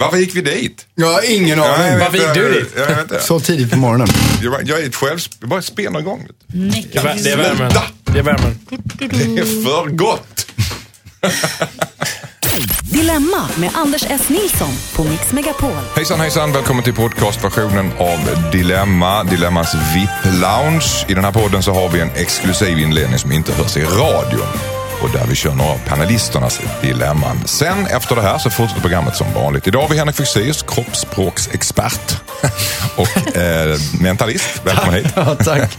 Varför gick vi dit? Ja, ingen Ja, jag aning. vet Varför gick inte. du dit? Jag vet inte. Så tidigt på morgonen. Jag, jag är ett själv, jag bara spänner igång. Det är det är värmen. Det är värmen. Det är för gott. Dilemma med Anders S. Nilsson på Mix Megapol. Hejsan hejsan, välkommen till podcastversionen av Dilemma, Dilemmas VIP-lounge. I den här podden så har vi en exklusiv inledning som inte hörs i radion. Och där vi kör några av panelisternas dilemman. Sen efter det här så fortsätter programmet som vanligt. Idag har vi Henrik Fexeus, kroppsspråksexpert och eh, mentalist. Välkommen hit. Ja, tack.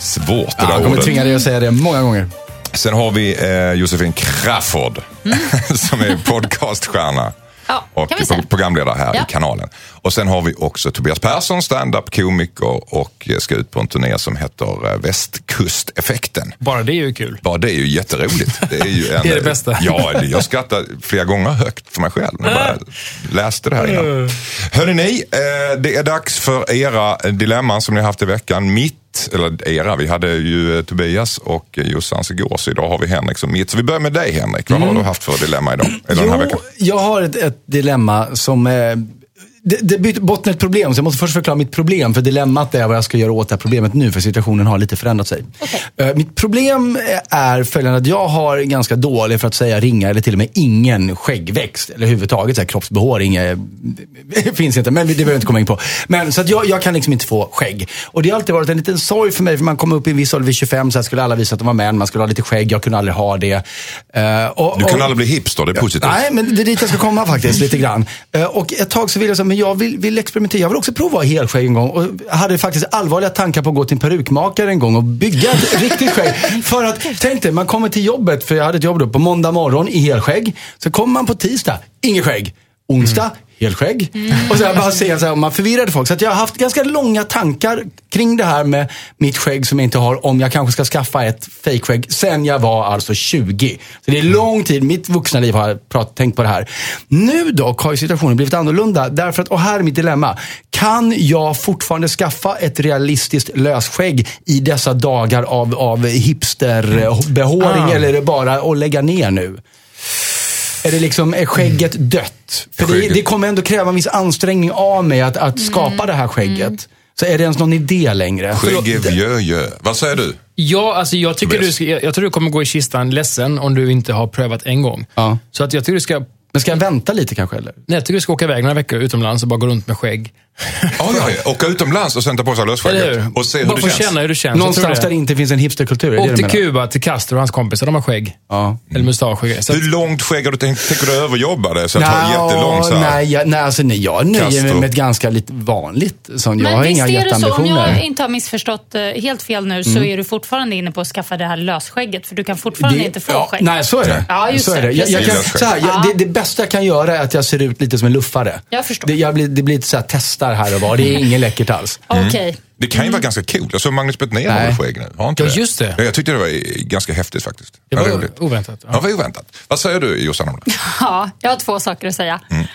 Svårt det Ja, jag där kommer ordet. tvinga dig att säga det många gånger. Sen har vi eh, Josefin Crafoord som är podcaststjärna. Ja, och programledare här Ja. i kanalen. Och sen har vi också Tobias Persson, stand-up komiker och eh, ska ut på en turné som heter eh, Västkusteffekten. Bara det är ju kul. Ja, det är ju jätteroligt. Det är, ju en, Det är det bästa. Ja, det- jag skrattar flera gånger högt för mig själv när jag bara läste det här innan. Hörrni ni, eh, det är dags för era dilemman som ni har haft i veckan. Mitt, eller era, vi hade ju eh, Tobias och eh, Jossans igår, så idag har vi Henrik som mitt. Så vi börjar med dig Henrik. Vad har du haft för dilemma idag? Eller den här veckan? jag har ett, ett dilemma som... Eh, det, det botten ett problem, så jag måste först förklara mitt problem. För dilemmat är vad jag ska göra åt det här problemet nu, för situationen har lite förändrat sig. Eh, mitt problem är följande, att jag har ganska dålig, för att säga ringa, eller till och med ingen skäggväxt. Eller överhuvudtaget så här, kroppsbehåring. Eh, finns inte, men det behöver jag inte komma in på. Men, så att jag, jag kan liksom inte få skägg. Och det har alltid varit en liten sorg för mig, för man kom upp i en viss ålder, vid 25, så här skulle alla visa att de var män. Man skulle ha lite skägg, jag kunde aldrig ha det. Eh, och, Du kan och- aldrig bli hipster, det är positivt. Nej, men det är dit jag ska komma faktiskt, lite grann. Eh, Och ett tag så vill jag men jag vill, vill experimentera. Jag vill också prova helskägg en gång. Och hade faktiskt allvarliga tankar på att gå till en perukmakare en gång och bygga ett riktigt skägg. För att, tänk dig, man kommer till jobbet, för jag hade ett jobb då på måndag morgon i helskägg. Så kommer man på tisdag, inget skägg. Onsdag, helskägg. Och så jag bara ser så här, man förvirrade folk. Så jag har haft ganska långa tankar kring det här med mitt skägg som jag inte har. Om jag kanske ska skaffa ett fejkskägg sen jag var alltså 20. Så det är lång tid, mitt vuxna liv har jag prat, tänkt på det här. Nu dock har ju situationen blivit annorlunda. Därför att, och här är mitt dilemma. Kan jag fortfarande skaffa ett realistiskt lösskägg i dessa dagar av, av hipsterbehåring? Ah. Eller är det bara att lägga ner nu? Är det liksom, är skägget dött? För det, Skägget- det kommer ändå kräva en viss ansträngning av mig att, att skapa det här skägget. Så är det ens någon idé längre? Skägg är vjöjö. Vad säger du? Ja, alltså jag, tycker du ska, jag, jag tror du kommer gå i kistan ledsen om du inte har prövat en gång. Ja. Så att jag tycker du ska, nej, Men ska jag vänta lite kanske eller? jag tycker du ska åka iväg några veckor utomlands och bara gå runt med skägg. Ja, ja, ja. Åka utomlands och sen ta på sig lösskägget. Och se hur bara det känns. känna hur det känns. Någonstans det. där det inte finns en hipsterkultur, det Åk det till? Kuba, till Castro och hans kompisar. De har skägg. Ja. Eller mustasch. Så att, Hur långt skägg har du tänkt? Tänker du överjobba det? Så att ha Nja, jättelång så här? nej, jag, nej, alltså, nej, jag nöjer mig med ett ganska lite vanligt sånt. Jag Men har visst inga är det så, om jätteambitioner. jag inte har missförstått eh, helt fel nu, så är du fortfarande inne på att skaffa det här lösskägget. För du kan fortfarande inte få ja, skägg. Nej, så är det. Ja, just så är det, det. Jag, jag kan, precis. så här, jag, Ja. det, det bästa jag kan göra är att jag ser ut lite som en luffare. Jag förstår. Det, jag blir, det blir lite så här testar här och var. Det är inget läckert alls. Okej. Det kan ju vara ganska coolt. Jag såg Magnus Betnér Nej. har skägg nu. Har inte Ja, det? just det. Ja, Jag tyckte det var ganska häftigt faktiskt. det var roligt. oväntat. Ja, vad oväntat. Vad säger du Jossan om det? Ja, jag har två saker att säga. Mm. Eh,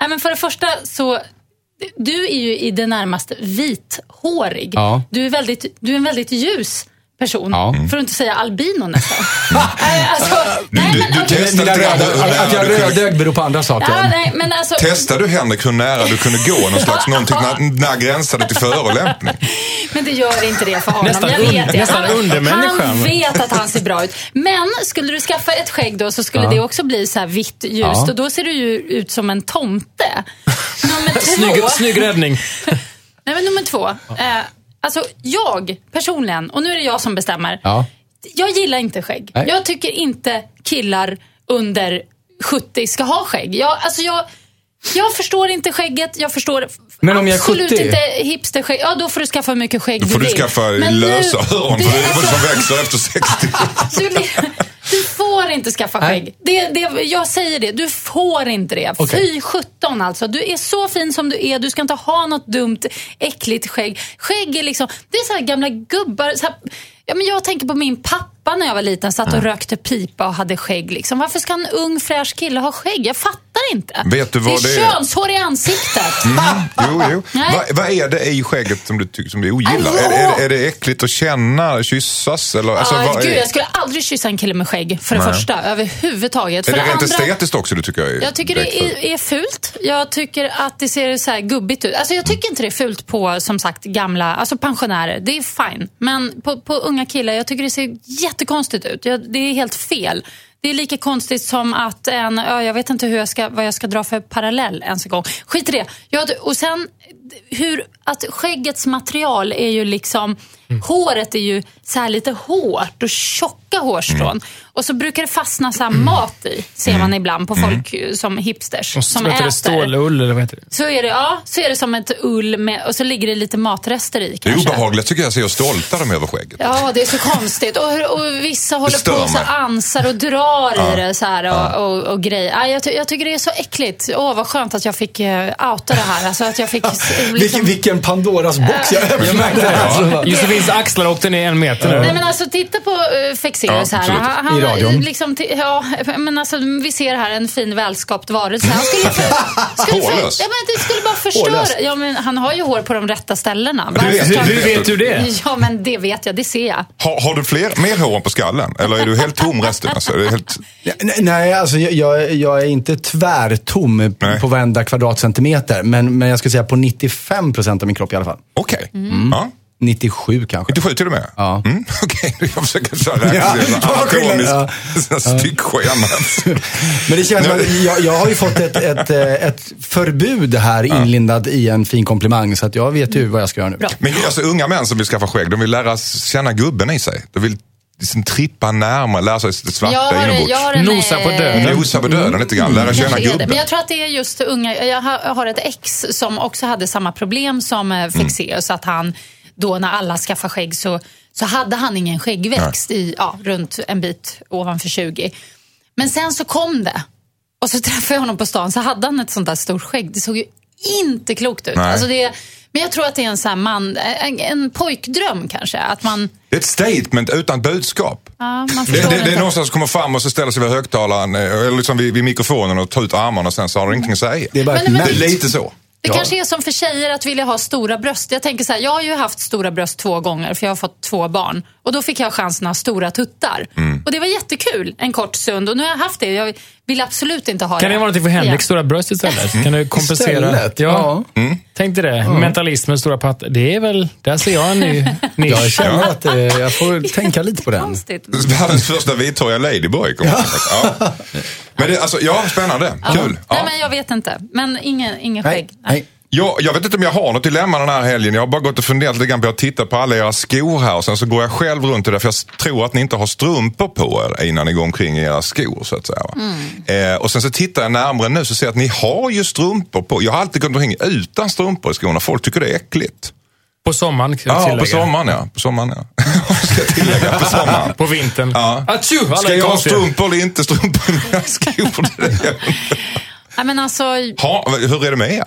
nej, men för det första så, du är ju i det närmaste vithårig. Ja. Du, är väldigt, du är en väldigt ljus person. Ja. Mm. För att inte säga albino nästan. Alltså, nej, du- men, du testar- röda, att jag rödögd beror på andra saker. Ja, nej, men alltså, Testar du Henrik hur nära du kunde gå? Någon slags, någonting när, när gränsade till förolämpning? Men det gör inte det för honom. Nästan jag un- vet det. nästan Han, undermänniska. han vet att han ser bra ut. Men skulle du skaffa ett skägg då så skulle Ja. det också bli så här vitt ljust. Ja. Och då ser du ju ut som en tomte. Nummer två. Snygg, snygg räddning. Nej, men nummer två. Eh, alltså jag personligen, och nu är det jag som bestämmer. Ja. Jag gillar inte skägg. Nej. Jag tycker inte killar under 70 ska ha skägg. Jag, alltså jag, jag förstår inte skägget. Jag förstår Men om jag är absolut 70? inte hipsterskägg. Ja, då får du skaffa hur mycket skägg Då får du skaffa Men lösa öron, för det är alltså- som växer efter 60. du, du får inte skaffa skägg. Det, det, jag säger det, du får inte det. Okej. Fy 17 alltså. Du är så fin som du är. Du ska inte ha något dumt, äckligt skägg. Skägg är liksom, det är så här gamla gubbar. Så här, ja, men jag tänker på min pappa. Pappa när jag var liten satt och rökte pipa och hade skägg. Liksom. Varför ska en ung fräsch kille ha skägg? Jag fattar inte. Vet du vad det är det är? könshår i ansiktet. Mm, jo, jo. Vad vad är det i skägget som du, tycker- som du ogillar? Är, är, är det äckligt att känna, kyssas? Eller, alltså, Ah, gud, är, jag skulle aldrig kyssa en kille med skägg, för det Nej. första. Överhuvudtaget. är För det rent andra, estetiskt också du tycker är Jag tycker det är, är fult. Jag tycker att det ser så här gubbigt ut. Alltså jag tycker inte det är fult på, som sagt, gamla, alltså pensionärer. Det är fine. Men på, på unga killar, jag tycker det ser jättekonstigt ut. Jag, det är helt fel. Det är lika konstigt som att en, jag vet inte hur jag ska, vad jag ska dra för parallell ens en gång. Skit i det. Jag, och sen, hur, att skäggets material är ju liksom, håret är ju så här lite hårt och tjocka hårstrån. Och så brukar det fastna så här mat i, ser man ibland på folk eh, som hipsters. Och som så heter äter. det stålull eller vad heter det? Så är det, ja, så är det som ett ull med, och så ligger det lite matrester i Det är kanske. obehagligt tycker jag, ser stolta de över skägget. Ja, det är så konstigt. Och, och vissa håller på och så ansar och drar i det så här och, och, och grejer. Ja, jag, ty- jag tycker det är så äckligt. Åh, vad skönt att jag fick uh, outa det här. Alltså att jag fick... Vilken, vilken Pandoras box jag öppnade. Alltså, Josefins axlar åkte ner en meter nu. Nej men alltså titta på uh, Fexeus Ja, här. Han, han, I radion. Liksom, ja, men alltså, vi ser här en fin välskapt varelse. Han skulle, för, skulle för, ja, men det skulle bara förstöra. Ja, men han har ju hår på de rätta ställena. Hur vet du det? Ja men det vet jag, det ser jag. Har, har du fler, mer hår på skallen? Eller är du helt tom resten? Alltså, helt... Nej, Nej, alltså jag, jag, jag är inte tvärtom Nej. på varenda kvadratcentimeter. Men, men jag skulle säga på 95 procent av min kropp i alla fall. Okej. Mm. Ja. 97 kanske. 97 till och med? Ja. Mm, Okej, jag försöker så här räkna. Ja, anatomiskt styckschema. Men det känns jag, jag har ju fått ett, ett, eh, ett förbud här inlindat i en fin komplimang. Så att jag vet ju vad jag ska göra nu. Bra. Men alltså, unga män som vill skaffa skägg, de vill lära känna gubben i sig. De vill liksom trippa närmare, lära sig det svarta Jag inombords. jag Nosa på eh, döden. Nosa på döden lite grann, lära känna gubben. Men jag tror att det är just unga. Jag har, ett ex som också hade samma problem som Mm. eh, Fexeus. Att han då när alla skaffade skägg så, så hade han ingen skäggväxt i, ja, runt en bit ovanför 20. Men sen så kom det. Och så träffade jag honom på stan så hade han ett sånt där stort skägg. Det såg ju inte klokt ut. Nej. Alltså det, men jag tror att det är en, här man, en, en pojkdröm kanske. Att man, Det är ett statement utan budskap. ja, man Det, det, det är någonstans som kommer fram och så ställer sig vid högtalaren, eh, eller liksom vid, vid mikrofonen och tar ut armarna och sen så har det ingenting att säga. Det är bara Men- men- Det är lite så. Det Ja. kanske är som för tjejer att vilja ha stora bröst. Jag tänker så här, jag har ju haft stora bröst två gånger för jag har fått två barn. Och då fick jag chansen att ha stora tuttar. Mm. Och det var jättekul en kort stund och nu har jag haft det. Jag vill absolut inte ha Kan det vara någonting för Henrik, stora bröst istället? Kan du kompensera? Istället? Ja. Mm. Tänk dig det. Mentalism med stora pattar. Det är väl, där ser jag en ny Jag nisch. känner att eh, jag får tänka lite på den. Världens första vithåriga ladyboy. ja. ja. Men det, alltså, ja, spännande. Kul. Nej Ja. men jag vet inte. Men ingen, ingen Nej, skägg. nej. Jag, jag vet inte om jag har något dilemma den här helgen. Jag har bara gått och funderat lite grann på att titta på alla era skor här och sen så går jag själv runt i det för jag tror att ni inte har strumpor på er innan ni går omkring i era skor så att säga. va? Eh, och sen så tittar jag närmare nu så ser jag att ni har ju strumpor på. Jag har alltid gått omkring utan strumpor i skorna. Folk tycker det är äckligt. På sommaren, ska jag Ja, tillägga. på sommaren ja. På sommaren ja. Ska jag tillägga, på sommaren. På vintern. Ja. Alla Ska jag ha strumpor eller inte strumpor i mina skor? Det är det. Nej, men alltså, ha, hur är det med er?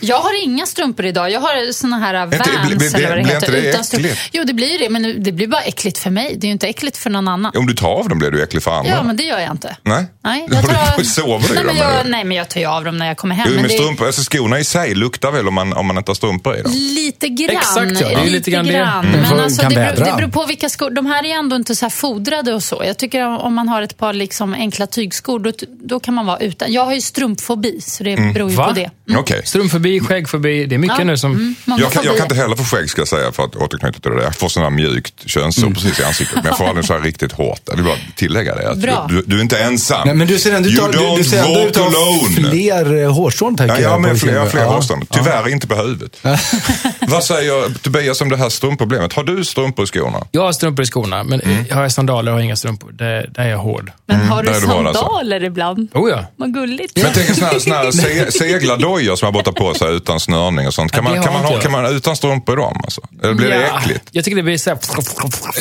Jag har inga strumpor idag. Jag har såna här Vans blir- blir- eller vad det blir heter. inte det utan strumpor. Jo det blir det, men det blir bara äckligt för mig. Det är ju inte äckligt för någon annan. Om du tar av dem blir du äcklig för andra. Ja, men det gör jag inte. Nej? Nej, Du jag tar sover i nej, men jag, nej, men jag tar ju av dem när jag kommer hem. Jo, men men strumpor, alltså skorna i sig luktar väl om man, om man inte har strumpor i dem? lite grann. Exakt, ja. Det är ju lite grann det. Mm, Men alltså, kan det, beror, det beror på vilka skor. De här är ändå inte så här fodrade och så. Jag tycker om- man har ett par liksom enkla tygskor, då, då kan man vara utan. Jag har ju strumpfobi, så det beror ju Va? på det. Okej. Strumpfobi, skäggfobi. Det är mycket Ja, nu som... mm, Jag kan, jag kan inte heller få skägg ska jag säga för att återknyta till det där. Jag får sådana här mjukt könshår Mm. precis i ansiktet. Men jag får aldrig så här riktigt hårt. Jag vill bara tillägga det. Att Bra. du, du är inte ensam. Nej, men du ser ändå ut att- du, du don't ser ändå ut walk att ha fler eh, hårstrån, tänker Ja, jag. ja, men fler, kinder. fler Ja. hårstrån. Tyvärr inte på huvudet. Vad säger Tobias om det här strumpproblemet? Har du strumpor i skorna? Jag har strumpor i skorna, men Mm. har jag sandaler har jag inga strumpor. Det, där är jag hård. Men har du där alltså. sandaler ibland? Oh ja. Vad gulligt. Men tänk en sån här, seglardojor man borta på sig utan snörning och sånt. Kan Ja, man, kan har man, ha, inte kan man utan strumpor i dem? Alltså? Eller blir det Ja, äckligt? Jag tycker det blir så här...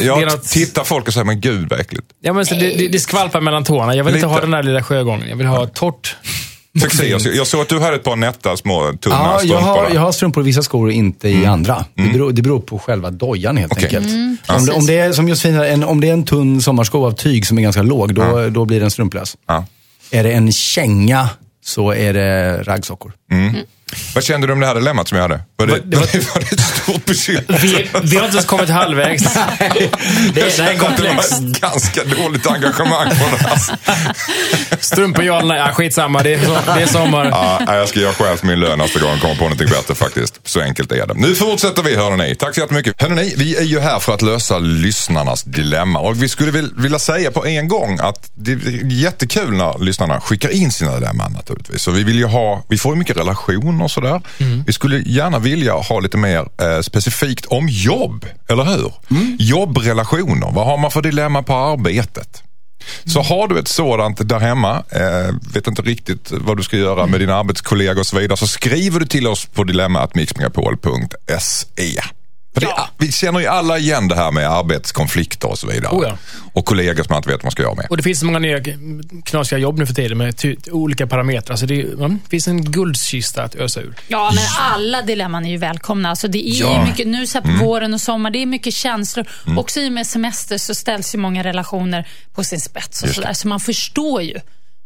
Jag något, tittar folk och säger, men gud vad äckligt. ja, men så det, det, det skvalpar mellan tårna. Jag vill inte Lite. ha den där lilla sjögången. Jag vill ha torrt. Jag såg att du hade ett par nätta små tunna Ja, jag strumpor. har, där. jag har strumpor i vissa skor och inte i andra. Det, beror, det beror på själva dojan helt Okej. enkelt. Mm, om, det, om, det är, som Josefin, säger, en, om det är en tunn sommarsko av tyg som är ganska låg, då, då blir den strumplös. Ja. Är det en känga så är det raggsockor. Vad kände du om det här dilemmat som jag hade? Var det, det var- var det ett stort bekymmer? Vi, vi har inte ens kommit halvvägs. Det, det här är Det komplext. var ett ganska dåligt engagemang på det här. Strumpor ja eller nej, skitsamma. Det är, så, det är sommar. Ja, jag ska göra själv min lön nästa gång jag kommer på någonting bättre faktiskt. Så enkelt är det. Nu fortsätter vi hörni ni. Tack så jättemycket. Hörni ni, vi är ju här för att lösa lyssnarnas dilemma. Och vi skulle vil- vilja säga på en gång att det är jättekul när lyssnarna skickar in sina dilemman naturligtvis. Så vi vill ju ha, vi får ju mycket relationer och sådär. Vi skulle gärna vilja ha lite mer eh, specifikt om jobb, eller hur? Jobbrelationer, vad har man för dilemma på arbetet? Så har du ett sådant där hemma, eh, vet inte riktigt vad du ska göra med dina arbetskollegor och så vidare, så skriver du till oss på dilemma.mixmegapol.se. För det, Vi känner ju alla igen det här med arbetskonflikter och så vidare. Oh ja. Och kollegor som man inte vet vad man ska göra med. Och det finns så många nya knasiga jobb nu för tiden med olika parametrar. Så det, ja, det finns en guldkista att ösa ur. Ja, men alla dilemman är ju välkomna. Alltså det är ju mycket, nu så på våren och sommar, det är mycket känslor. Också i och med semester så ställs ju många relationer på sin spets. Och Just så, det. där. så man förstår ju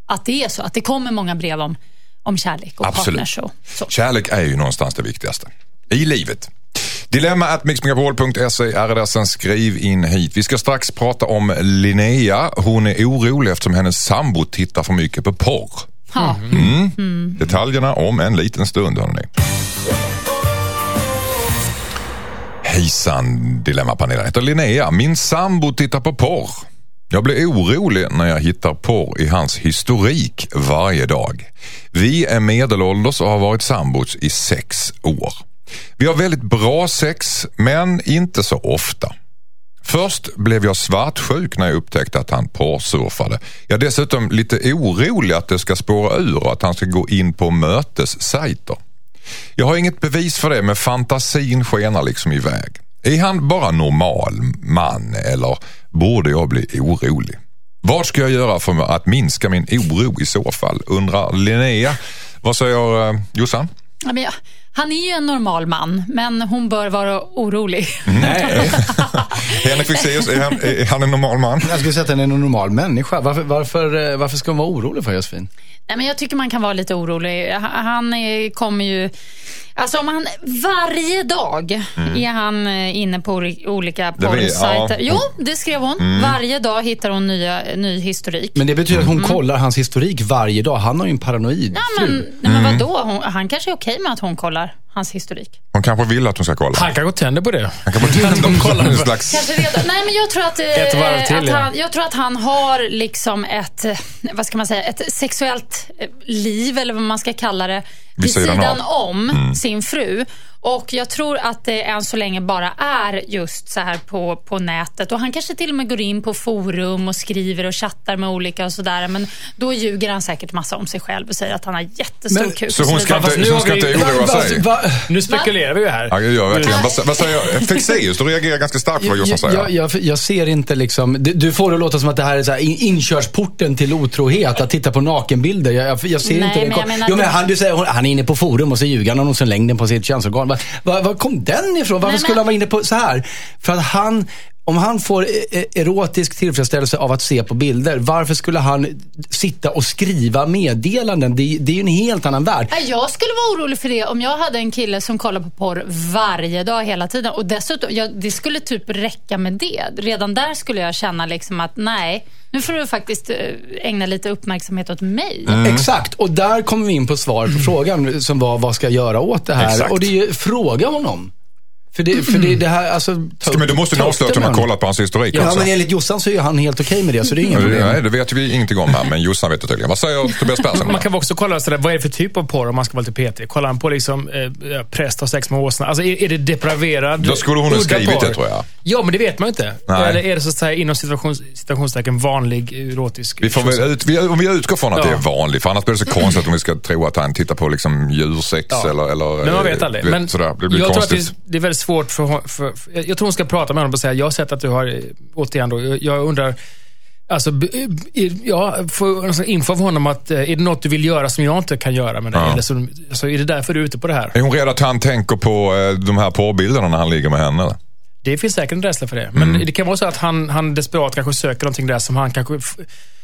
att det är så. Att det kommer många brev om, om kärlek och Absolut. partners och så. Kärlek är ju någonstans det viktigaste i livet. Dilemma at mixmegapol.se är adressen. Skriv in hit. Vi ska strax prata om Linnea. Hon är orolig eftersom hennes sambo tittar för mycket på porr. Ja. Detaljerna om en liten stund hörni. Hejsan Dilemmapanelen. Heter Linnea. Min sambo tittar på porr. Jag blir orolig när jag hittar porr i hans historik varje dag. Vi är medelålders och har varit sambos i sex år. Vi har väldigt bra sex, men inte så ofta. Först blev jag svartsjuk när jag upptäckte att han porrsurfade. Jag är dessutom lite orolig att det ska spåra ur och att han ska gå in på mötessajter. Jag har inget bevis för det men fantasin skenar liksom iväg. Är han bara normal man eller borde jag bli orolig? Vad ska jag göra för att minska min oro i så fall? Undrar Linnea. Vad säger eh, Jossan? Ja, men jag, han är ju en normal man, men hon bör vara orolig. Nej. Henrik Fexeus, är han, är han en normal man? Jag skulle säga att han är en normal människa. Varför, varför, eh, varför ska hon vara orolig för Josefin? Nej, men jag tycker man kan vara lite orolig. Han, kommer ju... Alltså om han varje dag är han eh, inne på olika Mm. Porrsajter. ja. Mm. Jo, det skrev hon. Varje dag hittar hon nya, ny historik. Men det betyder att hon Mm. kollar hans historik varje dag. Han har ju en paranoid Ja, fru. men, nej, Mm. men vadå? Hon, han kanske är okej med att hon kollar hans historik. Hon kanske vill att hon ska kolla. Han kanske tänder på det. Han kanske de kollar en slags... Kanske redan, nej, men jag tror att, eh, Ett varv till, att ja. han, jag tror att han har liksom ett, eh, vad ska man säga, ett sexuellt eh, liv eller vad man ska kalla det. Vid Vid sidan sidan om sin fru. Och jag tror att det än så länge bara är just så här på, på nätet. Och han kanske till och med går in på forum och skriver och chattar med olika och sådär. Men då ljuger han säkert massa om sig själv och säger att han har jättestor Men- kuk. Så hon ska inte, nu så hon har ska vi- inte oroa Va- sig? va- Nu spekulerar vi ju här. Ja, jag gör verkligen. Vad, vad säger Fexeus? Du reagerar ganska starkt på vad Jossan säger. jag, jag, jag ser inte liksom, du, du får det låta som att det här är så här in, inkörsporten till otrohet, att titta på nakenbilder. Jag, jag, jag ser Nej, inte det. men jag menar jo, men han, du säger, hon, han är inne på forum och så ljuger han om längden på sitt könsorgan. Var, var, var kom den ifrån? Varför Nej, men- skulle han vara inne på så här? För att han, om han får e- e- erotisk tillfredsställelse av att se på bilder, varför skulle han sitta och skriva meddelanden? Det, det är ju en helt annan värld. Jag skulle vara orolig för det om jag hade en kille som kollar på porr varje dag hela tiden. Och dessutom, jag, det skulle typ räcka med det. Redan där skulle jag känna liksom att nej, nu får du faktiskt eh, ägna lite uppmärksamhet åt mig. Exakt, och där kommer vi in på svaret på frågan som var vad ska jag göra åt det här? Exakt. Och det är ju, fråga honom. För det, för det, det här, alltså... ta- Men du måste upp avslöja att hon har kollat på hans historik Ja, också. men enligt Jossan så är han helt okej med det, så det är inga problem. Nej, det vet vi ingenting om här, men Jossan vet det tydligen. Vad säger Tobias Persson? Man kan också kolla sådär, vad är det för typ av porr om man ska vara lite petig. Kollar han på liksom, eh, präst har sex med åsna. Alltså är, är det depraverad, Då skulle hon ha skrivit porr? det, tror jag. Ja, men det vet man ju inte. Nej. Eller är det så att säga inom citationstecken vanlig erotisk... Vi får väl ut, vi, om vi utgår från att Ja. det är vanligt, för annars blir det så konstigt om vi ska tro att han tittar på liksom djursex Ja. eller, eller... Men man vet aldrig. eh, Men sådär. Det blir jag tror att konstigt. det, det är väldigt svårt för, för, för Jag tror hon ska prata med honom och säga, jag har sett att du har, eh, återigen då, jag- jag undrar, Alltså, b- i- ja, få alltså, info av honom att eh, är det något du vill göra som jag inte kan göra med dig? Ja. Eller så, alltså, är det därför du är ute på det här? Är hon rädd att han tänker på eh, de här porrbilderna när han ligger med henne? eller? Det finns säkert en rädsla för det. Men Mm. det kan vara så att han, han desperat kanske söker någonting där som han kanske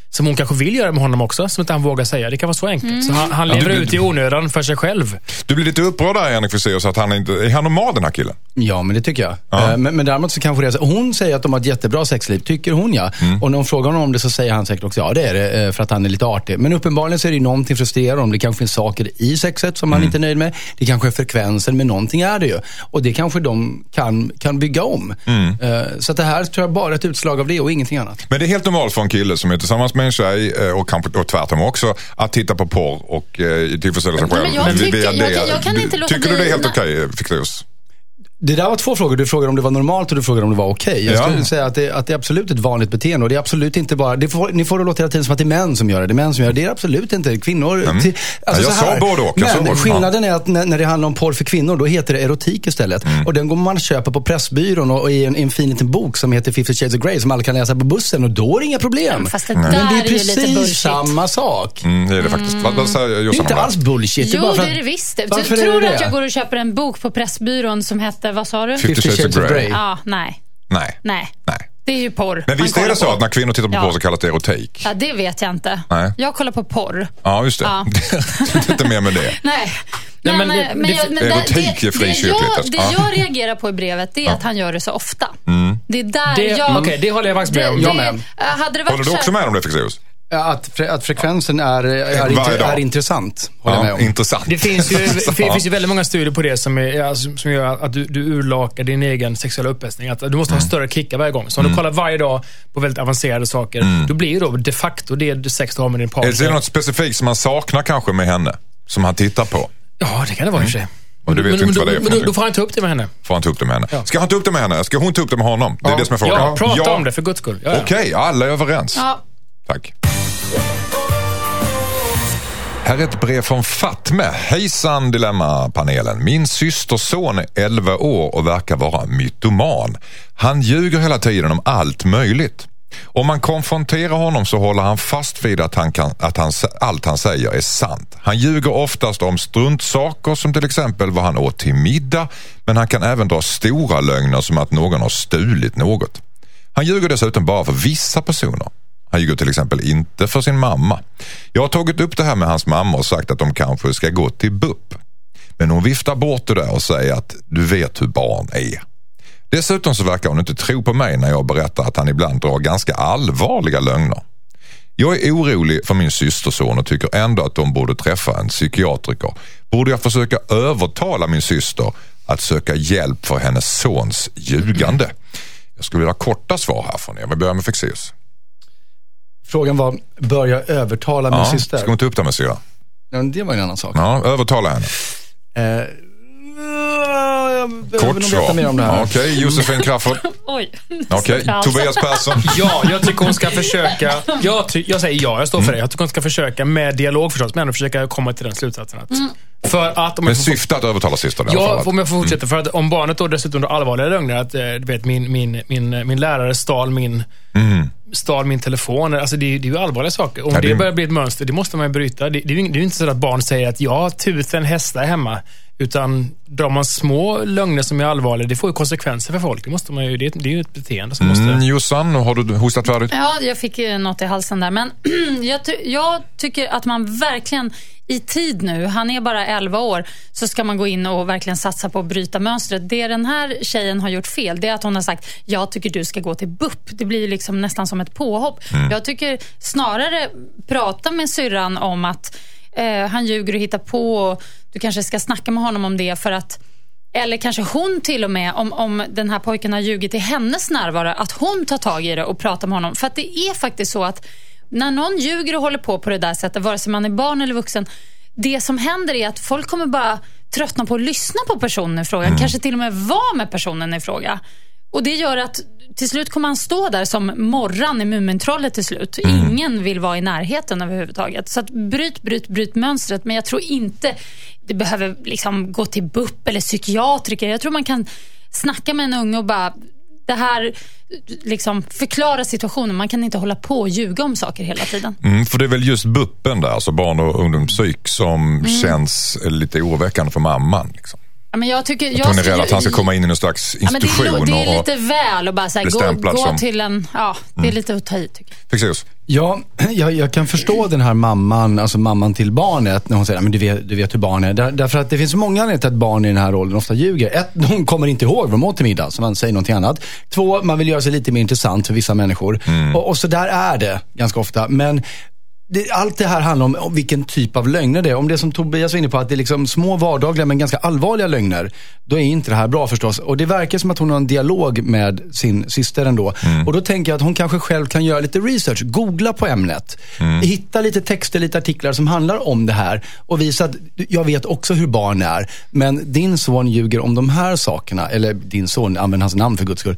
som hon kanske vill göra med honom också, som inte han vågar säga. Det kan vara så enkelt. Så han, han Ja, lever du- ut i onödan för sig själv. Du blir lite upprörd där Henrik Fexeus, att han inte... Är han normal den här killen? Ja, men det tycker jag. Ja. Eh, Men, men däremot så kanske det är så, hon säger att de har ett jättebra sexliv, tycker hon ja. Mm. Och när hon frågar honom om det så säger han säkert också ja det är det, eh, för att han är lite artig. Men uppenbarligen så är det ju någonting frustrerande om det kanske finns saker i sexet som Mm. han inte är nöjd med. Det kanske är frekvensen, men någonting är det ju. Och det kanske de kan, kan bygga om. Mm. Eh, Så att det här tror jag bara är ett utslag av det och ingenting annat. Men det är helt normalt för en kille som är tillsammans med en tjej eh, och, kanske, och tvärtom också att titta på porr och eh, tillfredsställa sig själv. men jag via tycker- det. jag kan- jag kan Du- inte låta Tycker du det är helt okej, Fexeus? Det där var två frågor. Du frågade om det var normalt och du frågade om det var okej. Jag Ja. skulle säga att det, att det är absolut ett vanligt beteende. Och det är absolut inte bara, det får, ni får det låta hela tiden som att det är män som gör det. Det är män som gör det. Det är absolut inte kvinnor. Mm. Till- alltså Ja, jag så här. sa både och. Men både. skillnaden är att när, när det handlar om porr för kvinnor, då heter det erotik istället. Mm. Och den går man och köper på Pressbyrån och, och i en, i en fin liten bok som heter 50 shades of Grey som alla kan läsa på bussen. Och då är det inga problem. Fast det Men där det är är precis samma sak. Mm, det är det faktiskt. Vad, vad säger Det är inte alls bullshit. Jo, det är det visst. Tror du att jag går och köper en bok på Pressbyrån som hette, vad sa du? 50 Shades of Grey. Ja, nej. Nej. Nej. Nej. Det är ju porr. Men visst är det så på. att när kvinnor tittar på Ja. porr så kallas det erotik? Ja, det vet jag inte. Nej. Jag kollar på porr. Ja, just det. Ja. det är inte mer med det. Nej. Nej, men Men, det- eh, men det- jag, men erotik det- är frikyrkligt, Det, jag, alltså. det Ja. jag reagerar på i brevet, det är att han gör det så ofta. Mm. Det är där Det, jag... Okej, det håller jag faktiskt med om. det, Jag med. eh, hade det varit Håller du så- också med om det Fexeus? Ja, Att, fre, att frekvensen är, är, dag. är intressant, håller jag med Ja, om. intressant. Det finns ju, det finns ju väldigt många studier på det som, är, som gör att du, du urlakar din egen sexuella upphetsning. Att du måste Mm. ha större kickar varje gång. Så om du kollar varje dag på väldigt avancerade saker, då blir då de facto det sex du har med din Mm. Är det partner. något specifikt som man saknar kanske med henne? Som han tittar på? Ja, det kan det vara i och för sig. Och du vet men, inte men, vad det är men då, får han ta upp det med henne. Får han ta upp det med henne? Ja. Ska han ta upp det med henne? Ska hon ta upp det med honom? Det är det som är frågan. Ja, prata om det för guds skull. Ja, ja. Okej, alla är överens. Ja, Tack. Här är ett brev från Fatme. Hejsan Dilemma-panelen. Min systerson är 11 år och verkar vara mytoman. Han ljuger hela tiden om allt möjligt. Om man konfronterar honom så håller han fast vid att, han kan, att han, allt han säger är sant. Han ljuger oftast om struntsaker som till exempel vad han åt till middag men han kan även dra stora lögner som att någon har stulit något. Han ljuger dessutom bara för vissa personer. Han ljuger till exempel inte för sin mamma. Jag har tagit upp det här med hans mamma och sagt att de kanske ska gå till BUP. Men hon viftar bort det där och säger att du vet hur barn är. Dessutom så verkar hon inte tro på mig när jag berättar att han ibland drar ganska allvarliga lögner. Jag är orolig för min systerson och tycker ändå att de borde träffa en psykiatriker. Borde jag försöka övertala min syster att söka hjälp för hennes sons ljugande? Jag skulle vilja ha korta svar här från er. Vi börjar med Fexeus. Frågan var, bör jag övertala min Ja, syster? ska hon ta upp det med syrran? Ja, men det var en annan sak. Ja, övertala henne. Eh, jag behöver Kort svar. mer om det här. Okej, Josefin Crafoord. oj. Okej, Alltså. Tobias Persson. Ja, jag tycker hon ska försöka. Jag, ty, jag säger ja, jag står Mm. för det. Jag tycker hon ska försöka med dialog förstås, men ändå försöka komma till den slutsatsen. Att, För att om Med syfte att övertala systern Ja, om jag får fortsätta. För att om barnet då dessutom drar allvarliga lögner, att eh, du vet, min, min, min, min lärare stal min, stal min telefon. Alltså det, är- det är ju allvarliga saker. Om Ja, det, det- börjar bli ett mönster, det måste man ju bryta. Det, det, är ju, ing- det är ju inte så att barn säger att jag har tusen hästar hemma. Utan drar man små lögner som är allvarliga, det får ju konsekvenser för folk. Det, måste man ju, det, det är ju ett beteende som måste... Mm, Jossan, har du hostat färdigt? Ja, jag fick ju något i halsen där. Men jag, ty- jag tycker att man verkligen i tid nu, han är bara 11 år, så ska man gå in och verkligen satsa på att bryta mönstret. Det den här tjejen har gjort fel, det är att hon har sagt jag tycker du ska gå till BUP. Det blir liksom nästan som ett påhopp. Jag tycker snarare prata med syrran om att eh, han ljuger och hittar på. Och du kanske ska snacka med honom om det för att eller kanske hon till och med, om, om den här pojken har ljugit i hennes närvaro, att hon tar tag i det och pratar med honom. För att det är faktiskt så att när någon ljuger och håller på på det där sättet, vare sig man är barn eller vuxen, det som händer är att folk kommer bara tröttna på att lyssna på personen i fråga. Kanske till och med vara med personen i fråga. Och det gör att till slut kommer han stå där som Morran i Mumintrollet till slut. Ingen vill vara i närheten överhuvudtaget. Så att bryt, bryt, bryt mönstret. Men jag tror inte det behöver liksom gå till BUP eller psykiatriker. Jag tror man kan snacka med en unge och bara det här liksom förklara situationen. Man kan inte hålla på och ljuga om saker hela tiden. Mm, för det är väl just BUPen där, alltså barn och ungdomspsyk, som Mm. känns lite oroväckande för mamman. Liksom. Ja, men jag tycker, jag, hon är rädd att han ska komma in i någon slags Ja, men det, institution. är, det är och, lite väl att bara så här, bli gå, gå som- till en... Ja, det är lite att ta i tycker jag. Ja, jag, jag kan förstå den här mamman, alltså mamman till barnet, när hon säger att du vet, du vet hur barn är. Där, därför att det finns så många anledningar till att barn i den här åldern ofta ljuger. Ett, de kommer inte ihåg vad de åt till middag, så man säger någonting annat. Två, man vill göra sig lite mer intressant för vissa människor. Och, och så där är det ganska ofta. Men det, allt det här handlar om, vilken typ av lögner det är. Om det som Tobias var inne på, att det är liksom små vardagliga men ganska allvarliga lögner. Då är inte det här bra förstås. Och det verkar som att hon har en dialog med sin syster ändå. Och då tänker jag att hon kanske själv kan göra lite research. Googla på ämnet. Hitta lite texter, lite artiklar som handlar om det här. Och visa att jag vet också hur barn är. Men din son ljuger om de här sakerna. Eller din son, använd hans namn för guds skull.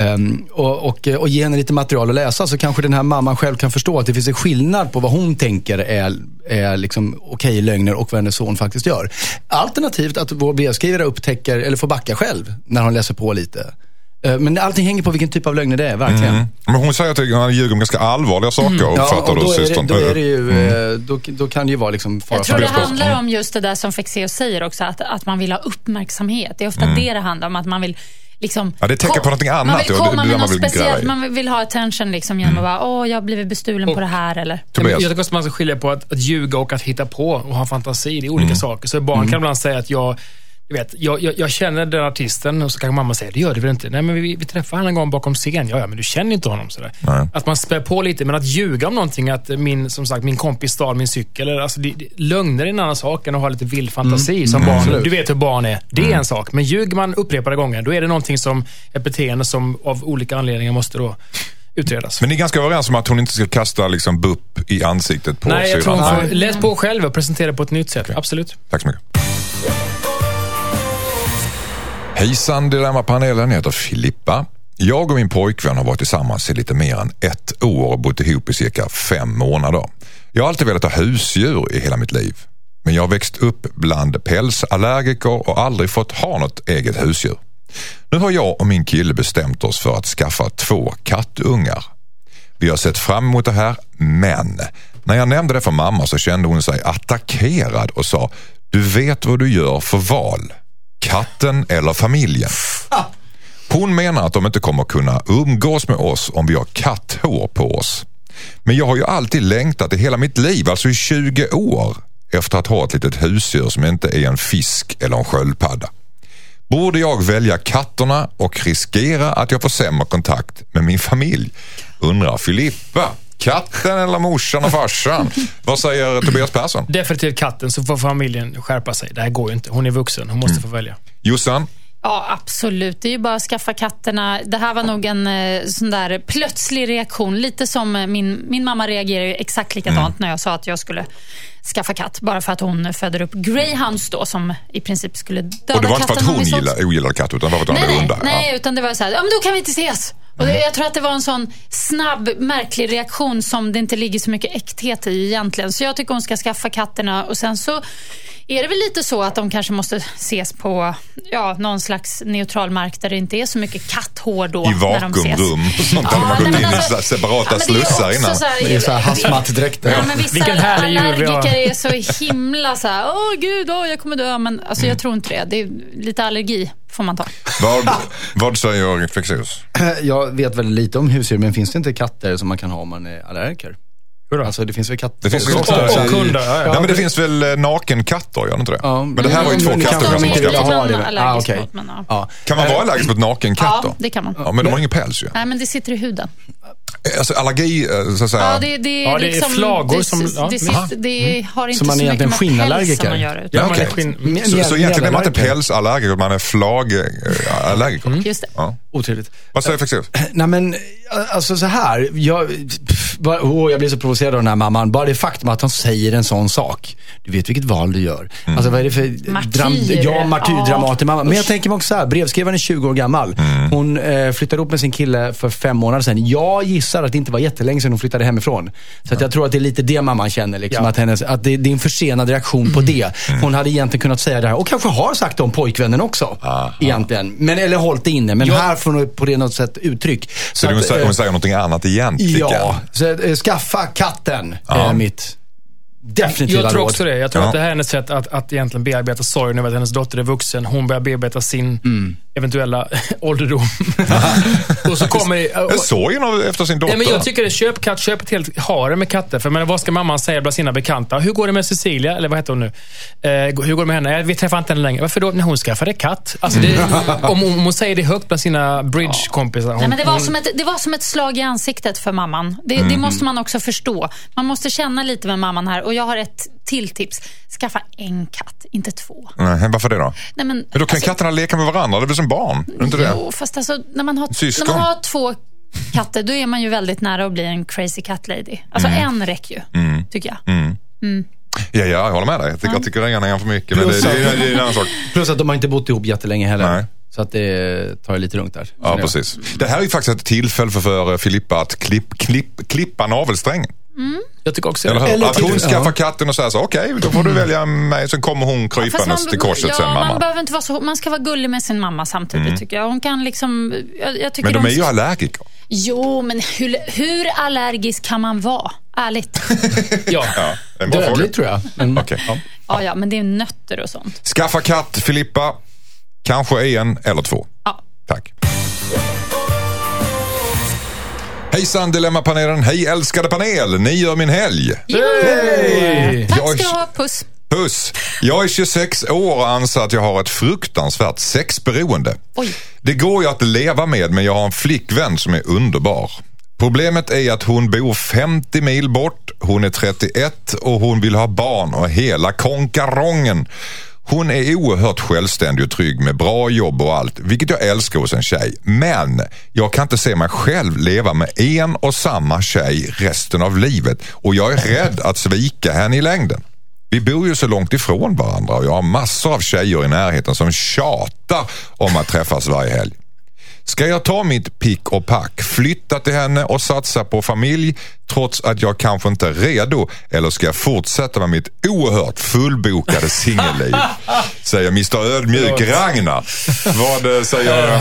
Ehm, och, och, och ge henne lite material att läsa så kanske den här mamman själv kan förstå att det finns en skillnad på vad hon tänker är, är liksom okej lögner och vad hennes son faktiskt gör. Alternativt att vår brevskrivare upptäcker, eller får backa själv när hon läser på lite. Eh, Men allting hänger på vilken typ av lögner det är, verkligen. Men hon säger att han ljuger om ganska allvarliga saker, Mm. Ja, uppfattar och du då, det, systern? då, är det ju, eh, då, då kan det ju vara liksom fara Jag tror det handlar om just det där som Fexeus säger också, att, att man vill ha uppmärksamhet. Det är ofta det det handlar om, att man vill Liksom, Ja, det tänker på någonting annat, Man vill komma det med något speciellt. Man vill ha attention liksom, genom att bara, åh, jag har blivit bestulen på det här. Eller. Tobias? Jag tycker också man ska skilja på att, att ljuga och att hitta på och ha fantasi. Det är olika saker. Så barn kan ibland säga att jag, du vet, jag, jag, jag känner den artisten och så kanske mamma säger, det gör du väl inte? Nej, men vi, vi träffade honom en gång bakom scen. Ja, ja, men du känner inte honom. Sådär. Nej. Att man spär på lite, men att ljuga om någonting, att min, som sagt, min kompis stal min cykel. Eller, alltså, det, det, lögner är en annan sak än att ha lite vild fantasi som barn. absolut. Du vet hur barn är. Det är en sak. Men ljuger man upprepade gånger, då är det någonting som, ett beteende som av olika anledningar måste då utredas. Men ni är ganska överens om att hon inte ska kasta liksom BUP i ansiktet på Nej, jag tror syrran? hon får läs på själv och presentera på ett nytt sätt. Absolut. Tack så mycket. Hejsan Dilemmapanelen, jag heter Filippa. Jag och min pojkvän har varit tillsammans i lite mer än ett år och bott ihop i cirka fem månader. Jag har alltid velat ha husdjur i hela mitt liv. Men jag har växt upp bland pälsallergiker och aldrig fått ha något eget husdjur. Nu har jag och min kille bestämt oss för att skaffa två kattungar. Vi har sett fram emot det här, men när jag nämnde det för mamma så kände hon sig attackerad och sa Du vet vad du gör för val. Katten eller familjen. Hon menar att de inte kommer kunna umgås med oss om vi har katthår på oss. Men jag har ju alltid längtat i hela mitt liv, alltså i 20 år, efter att ha ett litet husdjur som inte är en fisk eller en sköldpadda. Borde jag välja katterna och riskera att jag får sämre kontakt med min familj? Undrar Filippa. Katten eller morsan och farsan? Vad säger Tobias Persson? Definitivt katten, så får familjen skärpa sig. Det här går ju inte. Hon är vuxen. Hon måste få välja. Jossan? Ja, absolut. Det är ju bara att skaffa katterna. Det här var nog en eh, sån där plötslig reaktion. Lite som eh, min, min mamma reagerade ju exakt likadant när jag sa att jag skulle skaffa katt. Bara för att hon föder upp greyhounds då, som i princip skulle döda Och det var inte för att katten hon gillar, ogillade katter utan det var för att hon Nej, hade hundar. nej, Ja. utan det var så här, ja men då kan vi inte ses. Och det, jag tror att det var en sån snabb, märklig reaktion som det inte ligger så mycket äkthet i egentligen. Så jag tycker hon ska skaffa katterna och sen så är det väl lite så att de kanske måste ses på ja, någon slags neutral mark där det inte är så mycket katthår då. I när de ses. vakuumrum och sånt. Ja, man gått in i alltså- så här separata ja, slussar innan. så här- Det är så här hazmatdräkter. Ja, men vissa Vilken härlig allergiker är så himla så här, åh gud, åh, jag kommer dö. Men alltså, jag tror inte det. Det är lite allergi får man ta. Vad, vad säger Fexeus? Jag vet väldigt lite om husdjur, men finns det inte katter som man kan ha om man är allergiker? Hurra. Alltså det finns väl katter? Det finns väl Och- också- och hundar, ja, ja. Ja, men det finns väl eh, nakenkatter, gör det inte det? Ja, men det här var ju två katter som de inte vill skaffat. ha. det. Man är allergisk Ah, mot, men, ja. Kan man vara allergisk mot nakenkatter? Ja, det kan man. Ja, men de har ingen päls ju. Nej, men det sitter i huden. Alltså allergi, eh, så att säga. Ja, det, det, är Ja, det är liksom, flagor det, som- ja. Det, sitter, det har inte Så så, man är mycket egentligen med skinnallergiker? Ja, Utan, man är okej. skinn... Så, så egentligen är man inte pälsallergiker, man är flagallergiker. Just det. Ja. Otrevligt. Vad säger Fexeus? Nej men, Alltså så här, jag, pff, bara, åh, jag blir så provocerad av den här mamman. Bara det faktum att hon säger en sån sak. Du vet vilket val du gör. Alltså vad är det för... Martyr. ja, martyrdramat Ja. mamma. Men jag tänker mig också så här, brevskrivaren är 20 år gammal. Hon eh, flyttade upp med sin kille för fem månader sedan. Jag gissar att det inte var jättelänge sedan hon flyttade hemifrån. Så att jag tror att det är lite det mamman känner. Liksom, Ja. att, hennes, att det, det är en försenad reaktion på det. Hon hade egentligen kunnat säga det här och kanske har sagt det om pojkvännen också. Egentligen. Men, eller hållit det inne. Men Ja. här får hon på det något sätt uttryck. Så hon, att, hon säger någonting annat egentligen. Ja, så, eh, skaffa katten är mitt definitiva Jag tror råd. också det. Jag tror Ja. att det här är hennes sätt att, att egentligen bearbeta sorgen över att hennes dotter är vuxen. Hon börjar bearbeta sin Mm. eventuella ålderdom. och så kommer... Sorgen efter sin dotter. Nej, men jag tycker det. Köp katt, köp ett helt harem med katter. För men, vad ska mamman säga bland sina bekanta? Hur går det med Cecilia? Eller vad heter hon nu? Eh, hur går det med henne? "Eh, Vi träffar inte henne längre. Varför då? När hon skaffade katt. Alltså, det, om, hon, om hon säger det högt bland sina bridgekompisar. Men det, var som ett, det var som ett slag i ansiktet för mamman. Det, det måste man också förstå. Man måste känna lite med mamman här. Och jag har ett till tips. Skaffa en katt, inte två. Nej, varför det då? Nej, men, Men då kan alltså, katterna leka med varandra, det är väl som barn? Det inte det? Jo, fast alltså, när, man har, Syskon. när man har två katter, då är man ju väldigt nära att bli en crazy cat lady. Alltså Mm. en räcker ju, tycker jag. Ja, ja, jag håller med dig. Jag tycker, jag tycker en är en för mycket, men det, Plus det, att- det, det är en annan sak. Plus att de har inte bott ihop jättelänge heller. Nej. Så att det tar det lite lugnt där. Ja, det- precis. Det här är ju faktiskt ett tillfälle för, för Filippa att klipp, klipp, klippa navelsträngen. Jag tycker också Eller hur? Eller att hon ja. skaffar katten och säger så, okej, då får du välja mig. Sen kommer hon krypandes till korset ja, sen, mamma. Man, behöver inte vara så, man ska vara gullig med sin mamma samtidigt, tycker jag. Hon kan liksom... Jag, jag tycker Men de är de- ju allergiker. Jo, men hur, hur allergisk kan man vara? Ärligt. Ja. Ja, är. Dödligt tror jag. Men, Okej. ja. Ja, ja, men det är nötter och sånt. Skaffa katt, Filippa. Kanske en eller två. Hejsan Dilemmapanelen. Hej älskade panel. Ni gör min helg. Hej! Tack ska du ha, puss. Puss! Jag är 26 år och anser att jag har ett fruktansvärt sexberoende. Oj. Det går ju att leva med men jag har en flickvän som är underbar. Problemet är att hon bor 50 mil bort, hon är 31 och hon vill ha barn och hela konkarongen. Hon är oerhört självständig och trygg med bra jobb och allt, vilket jag älskar hos en tjej. Men jag kan inte se mig själv leva med en och samma tjej resten av livet och jag är rädd att svika henne i längden. Vi bor ju så långt ifrån varandra och jag har massor av tjejer i närheten som tjatar om att träffas varje helg. Ska jag ta mitt pick och pack, flytta till henne och satsa på familj trots att jag kanske inte är redo? Eller ska jag fortsätta med mitt oerhört fullbokade singelliv? Säger Mr Ödmjuk Ragnar. Vad eh, säger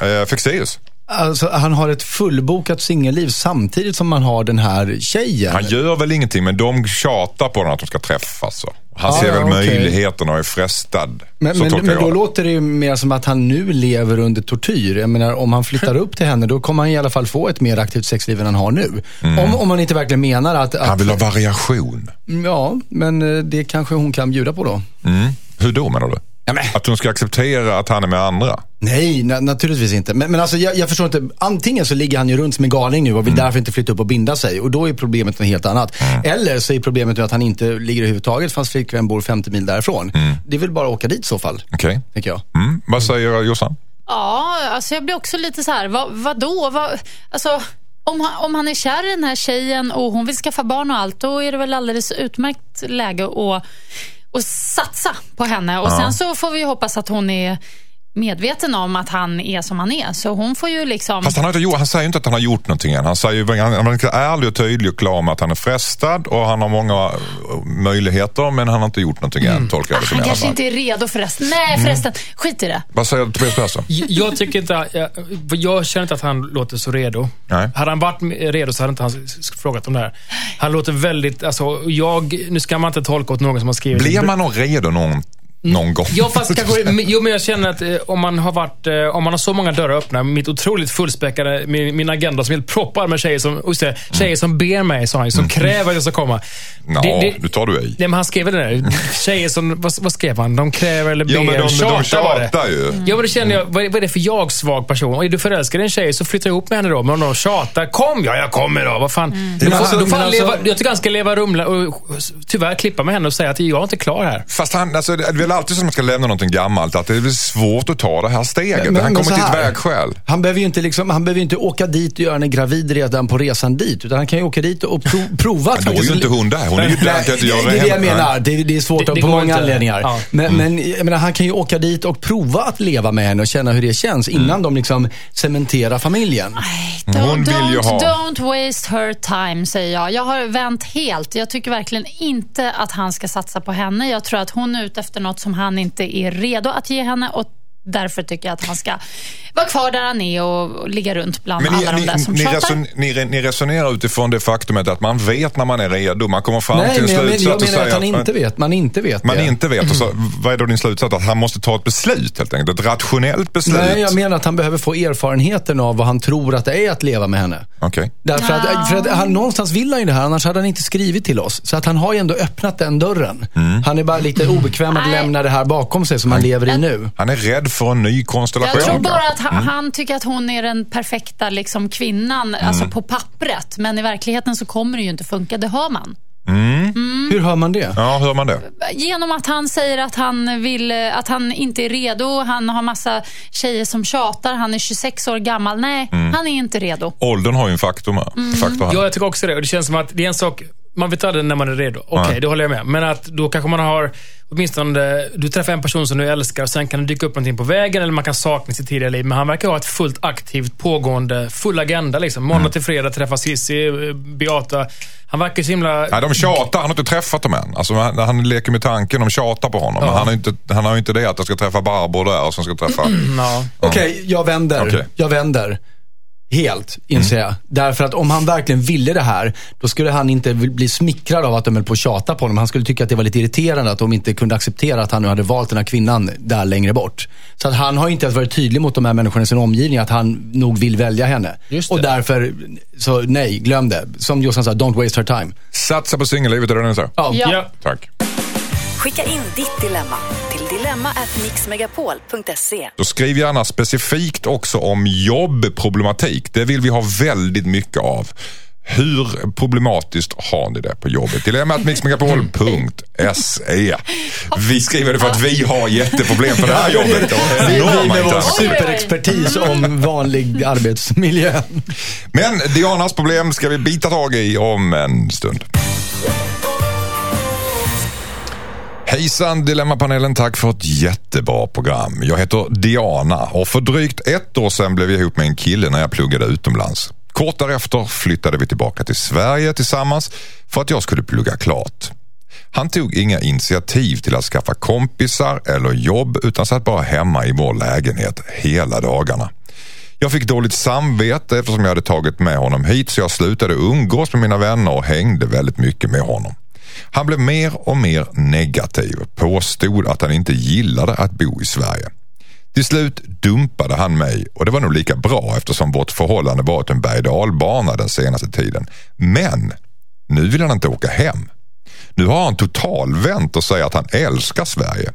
eh, Fexeus? Alltså, han har ett fullbokat singelliv samtidigt som man har den här tjejen. Han gör väl ingenting men de tjatar på honom att de ska träffas. Så. Han Ja, ser väl okej. möjligheterna och är frestad. Men, men, men då det. låter det ju mer som att han nu lever under tortyr. Jag menar, om han flyttar upp till henne, då kommer han i alla fall få ett mer aktivt sexliv än han har nu. Om, om man inte verkligen menar att... att Mm. Han vill ha variation. Ja, men eh, det kanske hon kan bjuda på då. Mm. Hur då menar du? Ja, men. Att hon ska acceptera att han är med andra? Nej, na naturligtvis inte. Men, men alltså, jag, jag förstår inte. Antingen så ligger han ju runt som en galning nu och vill Mm. därför inte flytta upp och binda sig. Och då är problemet något helt annat. Eller så är problemet nu att han inte ligger överhuvudtaget fast flickvän bor 50 mil därifrån. Det är väl bara att åka dit i så fall, Okej. tänker jag. Mm. Vad säger Jossan? Ja, alltså jag blir också lite så här, vad, vadå? Vad, alltså, om han, om han är kär i den här tjejen och hon vill skaffa barn och allt, då är det väl alldeles utmärkt läge att, att satsa på henne. Och Sen så får vi hoppas att hon är medveten om att han är som han är. Så hon får ju liksom... Fast han, har inte, gjort- han säger ju inte att han har gjort någonting än. Han, säger, ju- han han är ärlig och tydlig och klar med att han är frestad och han har många eh, möjligheter men han har inte gjort någonting än, tolkar jag det som han kanske inte är redo förresten. Nej, förresten. Skit i det. Vad säger Tobias Persson? Jag tycker inte, jag, jag känner inte att han låter så redo. Nej. Hade han varit redo så hade inte han frågat om det här. Han låter väldigt, alltså jag, nu ska man inte tolka åt någon som har skrivit. Blir man redo någon, någon gång? Ja, fast kanske, men- jo, men jag känner att eh, om man har varit, eh, om man har så många dörrar öppna, mitt otroligt fullspäckade, min, min agenda som helt proppad med tjejer som, just det, tjejer som ber mig, sa han som kräver att jag ska komma. Ja, Det- det- nu tar du i. Nej, men han skrev väl det där. Tjejer som, vad, vad skrev han? De kräver eller ber. Ja, men de, de Tjatar det. tjatar ju. Ja, men då känner jag, vad är, vad är det för jag-svag person? Och är du förälskad i en tjej så flytta ihop med henne då. Men om de tjatar, kom! Ja, jag kommer då. Vad fan. Då får, alltså- då får alltså- leva, jag tycker han ska leva rumla och tyvärr klippa med henne och säga att jag är inte klar här. Fast han, alltså, det alltid så när man ska lämna någonting gammalt att det är svårt att ta det här steget. Men- han kommer till ett vägskäl. Han behöver ju inte, liksom, han behöver inte åka dit och göra henne gravid redan på resan dit. Utan han kan ju åka dit och pro- prova att Men då är ju inte hon där. Hon är ju där. Nej, det, göra det är det jag menar. Det, det är svårt Det- det på många inte. anledningar. Ja. Men, Mm. men jag menar, han kan ju åka dit och prova att leva med henne och känna hur det känns innan Mm. de liksom cementerar familjen. Don't, Hon vill ju don't, ha- don't waste her time, säger jag. Jag har vänt helt. Jag tycker verkligen inte att han ska satsa på henne. Jag tror att hon är ute efter något som han inte är redo att ge henne. Och Därför tycker jag att han ska vara kvar där han är och, och ligga runt bland Men alla ni, de där ni, som ni, tjatar. reson, ni, re- ni resonerar utifrån det faktumet att man vet när man är redo. Man kommer fram Nej, till en jag, slutsats jag och menar att han inte vet. Man inte vet man det. inte vet. Och så, vad är då din slutsats? Att han måste ta ett beslut helt enkelt. Ett rationellt beslut. Nej, jag menar att han behöver få erfarenheten av vad han tror att det är att leva med henne. Okej. Därför att, för att han, någonstans vill han ju det här, annars hade han inte skrivit till oss. Så att han har ju ändå öppnat den dörren. Mm. Han är bara lite obekväm att Nej. lämna det här bakom sig som han lever i nu. Han är rädd för en ny konstellation. Jag tror bara att han, han tycker att hon är den perfekta liksom, kvinnan, alltså på pappret. Men i verkligheten så kommer det ju inte funka, det hör man. Hur hör man det? Ja, hör man det? Genom att han säger att han, vill, att han inte är redo, han har massa tjejer som tjatar, han är 26 år gammal. Nej, han är inte redo. Åldern har ju en faktor med. Faktor. Ja, jag tycker också det. Och det känns som att det är en sak, man vet aldrig när man är redo. Okej, Nej. det håller jag med. Men att då kanske man har, åtminstone, du träffar en person som du älskar och sen kan det dyka upp någonting på vägen eller man kan sakna sitt tidigare liv. Men han verkar ha ett fullt aktivt, pågående, full agenda. Liksom. Måndag till fredag träffar Cissi, eh, Beata. Han verkar så himla... Nej, de tjatar. Han har inte träffat dem än. Alltså, han, han leker med tanken. De tjatar på honom. Men han har, inte, han har ju inte det att jag ska träffa Barbro där och sen ska träffa... Ja. Okej, jag vänder. Okej. Jag vänder. Helt, inser jag. Därför att om han verkligen ville det här, då skulle han inte bli smickrad av att de höll på att tjata på honom. Han skulle tycka att det var lite irriterande att de inte kunde acceptera att han nu hade valt den här kvinnan där längre bort. Så att han har inte ens varit tydlig mot de här människorna i sin omgivning att han nog vill välja henne. Och därför, så nej, glöm det. Som Jossan sa, don't waste her time. Satsa på singellivet, är det? Ja. Ja. Ja. Tack. Skicka in ditt dilemma till dilemma@mixmegapol.se. Då skriv gärna specifikt också om jobbproblematik. Det vill vi ha väldigt mycket av. Hur problematiskt har ni det på jobbet? Dilemmatmixmegapol.se Vi skriver det för att vi har jätteproblem på det här jobbet. Vi, med vår superexpertis om vanlig arbetsmiljö. Men Dianas problem ska vi bita tag i om en stund. Hejsan Dilemmapanelen, tack för ett jättebra program. Jag heter Diana och för drygt ett år sedan blev jag ihop med en kille när jag pluggade utomlands. Kort därefter flyttade vi tillbaka till Sverige tillsammans för att jag skulle plugga klart. Han tog inga initiativ till att skaffa kompisar eller jobb utan satt bara hemma i vår lägenhet hela dagarna. Jag fick dåligt samvete eftersom jag hade tagit med honom hit så jag slutade umgås med mina vänner och hängde väldigt mycket med honom. Han blev mer och mer negativ och påstod att han inte gillade att bo i Sverige. Till slut dumpade han mig och det var nog lika bra eftersom vårt förhållande varit en berg dalbana den senaste tiden. Men nu vill han inte åka hem. Nu har han totalvänt och säger att han älskar Sverige.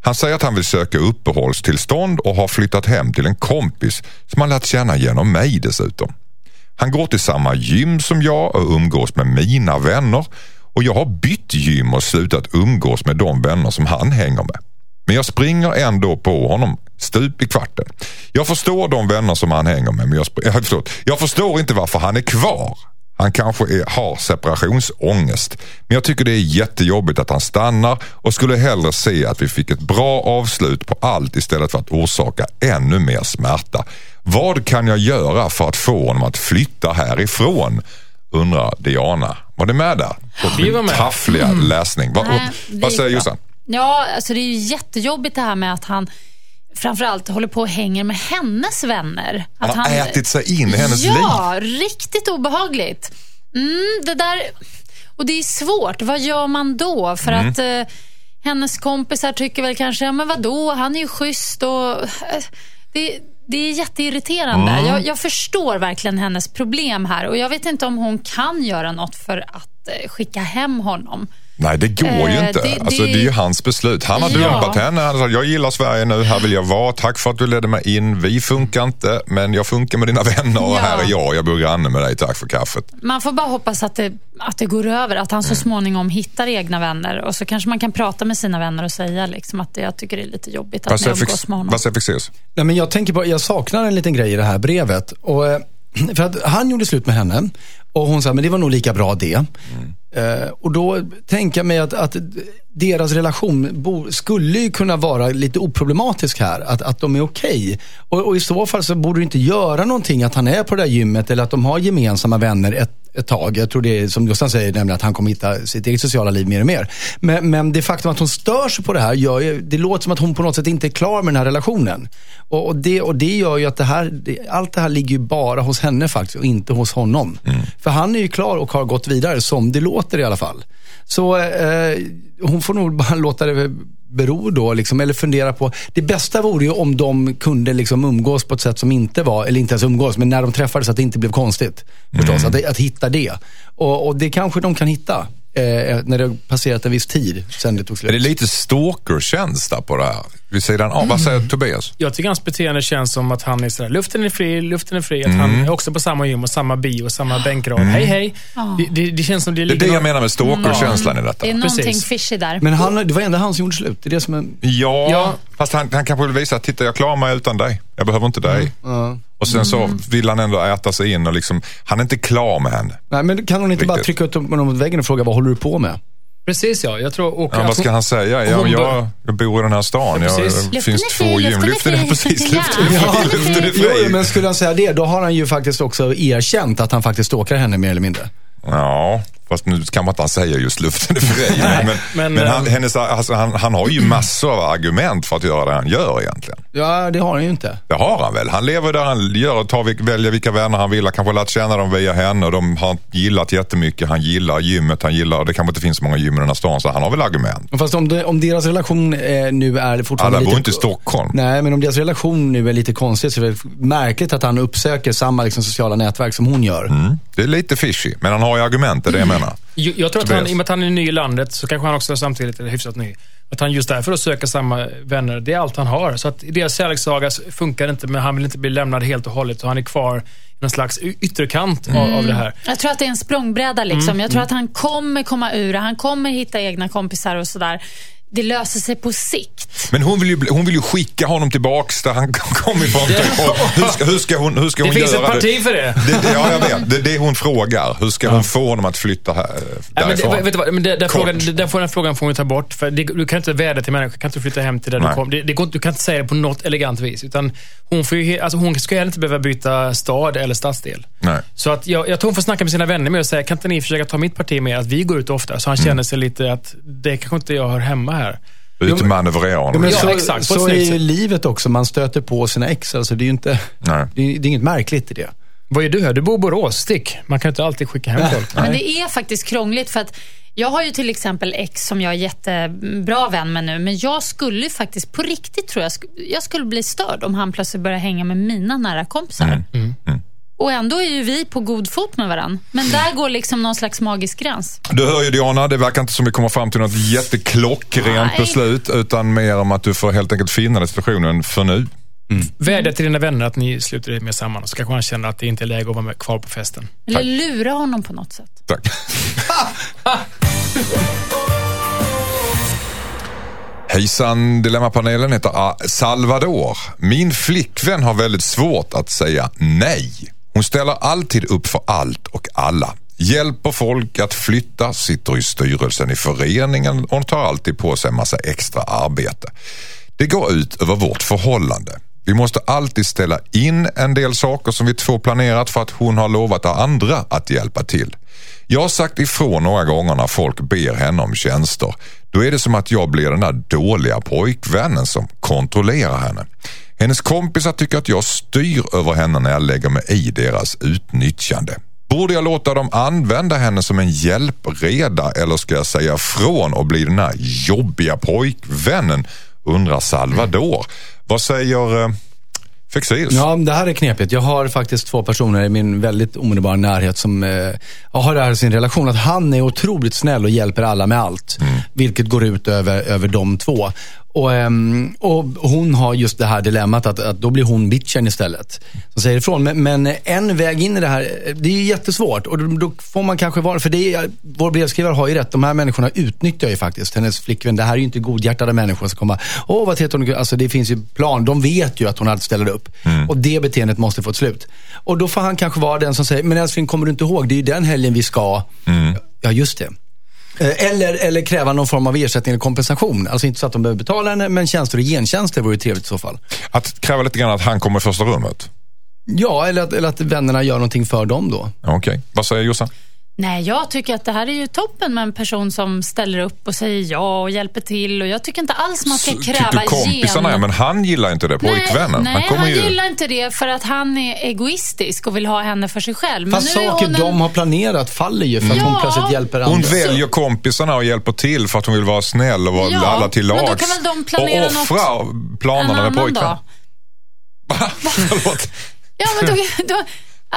Han säger att han vill söka uppehållstillstånd och har flyttat hem till en kompis som han lärt känna genom mig dessutom. Han går till samma gym som jag och umgås med mina vänner och jag har bytt gym och slutat umgås med de vänner som han hänger med. Men jag springer ändå på honom stup i kvarten. Jag förstår de vänner som han hänger med, men jag, jag, eh, förstår, jag förstår inte varför han är kvar. Han kanske är, har separationsångest. Men jag tycker det är jättejobbigt att han stannar och skulle hellre se att vi fick ett bra avslut på allt istället för att orsaka ännu mer smärta. Vad kan jag göra för att få honom att flytta härifrån? Undrar Diana. Var det med där? Vi var med. Taffliga läsning. Vad, Nej, vad säger. Jossan? Ja, alltså det är ju jättejobbigt det här med att han framförallt håller på och hänger med hennes vänner. Att Han har ätit sig in i hennes liv. Ja, riktigt obehagligt. Mm, det där... Och det är svårt. Vad gör man då? För Mm. att eh, hennes kompisar tycker väl kanske, ja men vadå, han är ju schysst och... Eh, det, det är jätteirriterande. Mm. Jag, jag förstår verkligen hennes problem här och jag vet inte om hon kan göra något för att eh, skicka hem honom. Nej, det går ju Eh, inte. det- alltså, det är ju hans beslut. Han har Ja. dumpat henne. Han sa, jag gillar Sverige nu, här vill jag vara. Tack för att du ledde mig in. Vi funkar inte, men jag funkar med dina vänner och Ja. här är jag. Jag bor granne med dig. Tack för kaffet. Man får bara hoppas att det, att det går över, att han så Mm. småningom hittar egna vänner och så kanske man kan prata med sina vänner och säga liksom, att jag tycker det är lite jobbigt att ni umgås med honom. vad säger Fexeus? Nej, men jag tänker på, jag saknar en liten grej i det här brevet. Och, eh, för att han gjorde slut med henne och hon sa, men det var nog lika bra det. Eh, och då tänker jag mig att, att deras relation bo, skulle ju kunna vara lite oproblematisk här. Att, att de är okej. Och, och i så fall så borde det inte göra någonting att han är på det där gymmet eller att de har gemensamma vänner ett, ett tag. Jag tror det är som Gustav säger, nämligen att han kommer hitta sitt eget sociala liv mer och mer. Men, men det faktum att hon stör sig på det här, gör det låter som att hon på något sätt inte är klar med den här relationen. Och, och, det, och det gör ju att det här, det, allt det här ligger ju bara hos henne faktiskt och inte hos honom. För han är ju klar och har gått vidare, som det låter i alla fall. Så eh, hon får nog bara låta det bero då, liksom, eller fundera på. Det bästa vore ju om de kunde liksom umgås på ett sätt som inte var, eller inte ens umgås, men när de träffades att det inte blev konstigt. Förstås, att, att hitta det. Och, och det kanske de kan hitta. Eh, när det har passerat en viss tid sen det tog Är slut. det lite stalkerkänsla på det här? Vid sidan av. Vad säger Tobias? Jag tycker hans beteende känns som att han är sådär, luften är fri, luften är fri. Att han Mm. är också på samma gym och samma bio och samma bänkrad. Hej, hej. Det, det, det känns som det Det är ligger det jag menar med stalkerkänslan i detta. Det är någonting Precis. fishy där. Men han, det var ändå han som gjorde slut. Det är det som är... Ja, Ja. fast han, han kanske vill visa att titta jag klarar mig utan dig. Jag behöver inte dig. Och sen så Mm. vill han ändå äta sig in och liksom, han är inte klar med henne. Nej, men kan hon inte bara Riktigt. trycka upp honom mot väggen och fråga vad håller du på med? Precis ja, jag tror... Och Ja, vad ska hon- han säga? Ja, men jag, jag bor i den här stan. Ja, precis. det finns är fri, två gym. luften är Luften är fri. precis, Ja. fri. Är Jo, fri. men skulle han säga det, då har han ju faktiskt också erkänt att han faktiskt stalkar henne mer eller mindre. Ja, fast nu kan man inte han säga just luften är fri. men men, men, han, ehm, hennes, alltså, han, han har ju massor av argument för att göra det han gör egentligen. Ja, det har han ju inte. Det har han väl. Han lever där han gör, tar, vilk- väljer vilka vänner han vill. Han kanske har lärt känna dem via henne och de har gillat jättemycket. Han gillar gymmet, han gillar, det kanske inte finns så många gym i den här stan så han har väl argument. Fast om, det, om deras relation eh, nu är fortfarande Alla lite... bor inte i Stockholm. Nej, men om deras relation nu är lite konstig så är det märkligt att han uppsöker samma liksom, sociala nätverk som hon gör. Mm. Det är lite fishy, men han har ju argument, det är det jag menar. Jag, jag tror att Tobias. han, i och med att han är ny i landet, så kanske han också samtidigt är hyfsat ny. Att han just därför söker samma vänner, det är allt han har. Så att deras kärlekssaga funkar inte, men han vill inte bli lämnad helt och hållet. Och han är kvar i någon slags ytterkant av, av det här. Jag tror att det är en språngbräda. Liksom. Mm, Jag tror att han kommer komma ur det. Han kommer hitta egna kompisar och sådär. Det löser sig på sikt. Men hon vill ju, hon vill ju skicka honom tillbaks där han kom ifrån. hur, ska, hur ska hon, hur ska Det hon finns ett göra parti för det. Det, det, ja, jag vet. Det är det hon frågar. Hur ska hon få honom att flytta här, men därifrån? det, vad, men det, den, frågan, den, den, frågan får hon ta bort. För det, du kan inte vädja till människor, du kan inte flytta hem till där Nej. du kom. Det, det går, du kan inte säga det på något elegant vis. Utan hon, får ju, alltså hon ska heller inte behöva byta stad eller stadsdel. Nej. Så att jag, jag tror hon får snacka med sina vänner med och säga, kan inte ni försöka ta mitt parti med? Att vi går ut ofta. Så han Mm. känner sig lite att, det kanske inte jag hör hemma här. Utmanövrera Ja, så exakt, så är ju livet också. Man stöter på sina ex. Alltså, det är ju inte, Nej. det är, det är inget märkligt i det. Vad är du här? Du bor i Borås. Stick. Man kan inte alltid skicka hem folk. Men det är faktiskt krångligt för att jag har ju till exempel ex som jag är jättebra vän med nu, men jag skulle faktiskt på riktigt tror jag, jag skulle bli störd om han plötsligt började hänga med mina nära kompisar. Mm. Och ändå är ju vi på god fot med varandra. Men där går liksom någon slags magisk gräns. Du hör ju Diana, det verkar inte som vi kommer fram till något jätteklockrent Nej. beslut utan mer om att du får helt enkelt finna dig situationen för nu. Vädja till dina vänner att ni slutar er med samman. Så kanske han känner att det inte är läge att vara med kvar på festen. Eller lura honom på något sätt. Tack. Hejsan, Dilemmapanelen heter Salvador. Min flickvän har väldigt svårt att säga nej. Hon ställer alltid upp för allt och alla. Hjälper folk att flytta, sitter i styrelsen i föreningen och tar alltid på sig en massa extra arbete. Det går ut över vårt förhållande. Vi måste alltid ställa in en del saker som vi två planerat för att hon har lovat andra att hjälpa till. Jag har sagt ifrån några gånger när folk ber henne om tjänster. Då är det som att jag blir den där dåliga pojkvännen som kontrollerar henne. Hennes kompisar tycker att jag styr över henne när jag lägger mig i deras utnyttjande. Borde jag låta dem använda henne som en hjälpreda eller ska jag säga från och bli den här jobbiga pojkvännen? Undrar Salvador. Vad säger eh, Fexils. Ja, det här är knepigt. Jag har faktiskt två personer i min väldigt omedelbara närhet som eh, har det här i sin relation. Att han är otroligt snäll och hjälper alla med allt. Vilket går ut över, över de två. Och, ehm, och hon har just det här dilemmat att, att då blir hon bitchen istället. Som säger ifrån. Men, men en väg in i det här, det är ju jättesvårt. Och då, får man kanske vara, för det är, vår brevskrivare har ju rätt. De här människorna utnyttjar ju faktiskt hennes flickvän. Det här är ju inte godhjärtade människor som kommer, åh vad trevligt hon Alltså det finns ju plan. De vet ju att hon alltid ställer upp. Och det beteendet måste få ett slut. Och då får han kanske vara den som säger, men älskling kommer du inte ihåg? Det är ju den helgen vi ska. Ja, just det. Eh, Eller, eller kräva någon form av ersättning eller kompensation. Alltså inte så att de behöver betala henne, men tjänster och gentjänster vore trevligt i så fall. Att kräva lite grann att han kommer i första rummet. Ja, eller att, eller att vännerna gör någonting för dem då. Okej, vad säger Jossan? Nej, jag tycker att det här är ju toppen med en person som ställer upp och säger ja och hjälper till. Och jag tycker inte alls man ska kräva Tycker kompisarna, ja, men han gillar inte det, pojkvännen. Nej, han nej kommer han ju... gillar inte det för att han är egoistisk och vill ha henne för sig själv. Fast nu är saker hon en- de har planerat faller ju för att Ja. hon plötsligt hjälper andra. Hon väljer kompisarna och hjälper till för att hon vill vara snäll och vara Ja, alla till men då lags. kan väl de planera och offra en planerna med annan pojkvän. dag. Va? Förlåt. Ja, men då, då,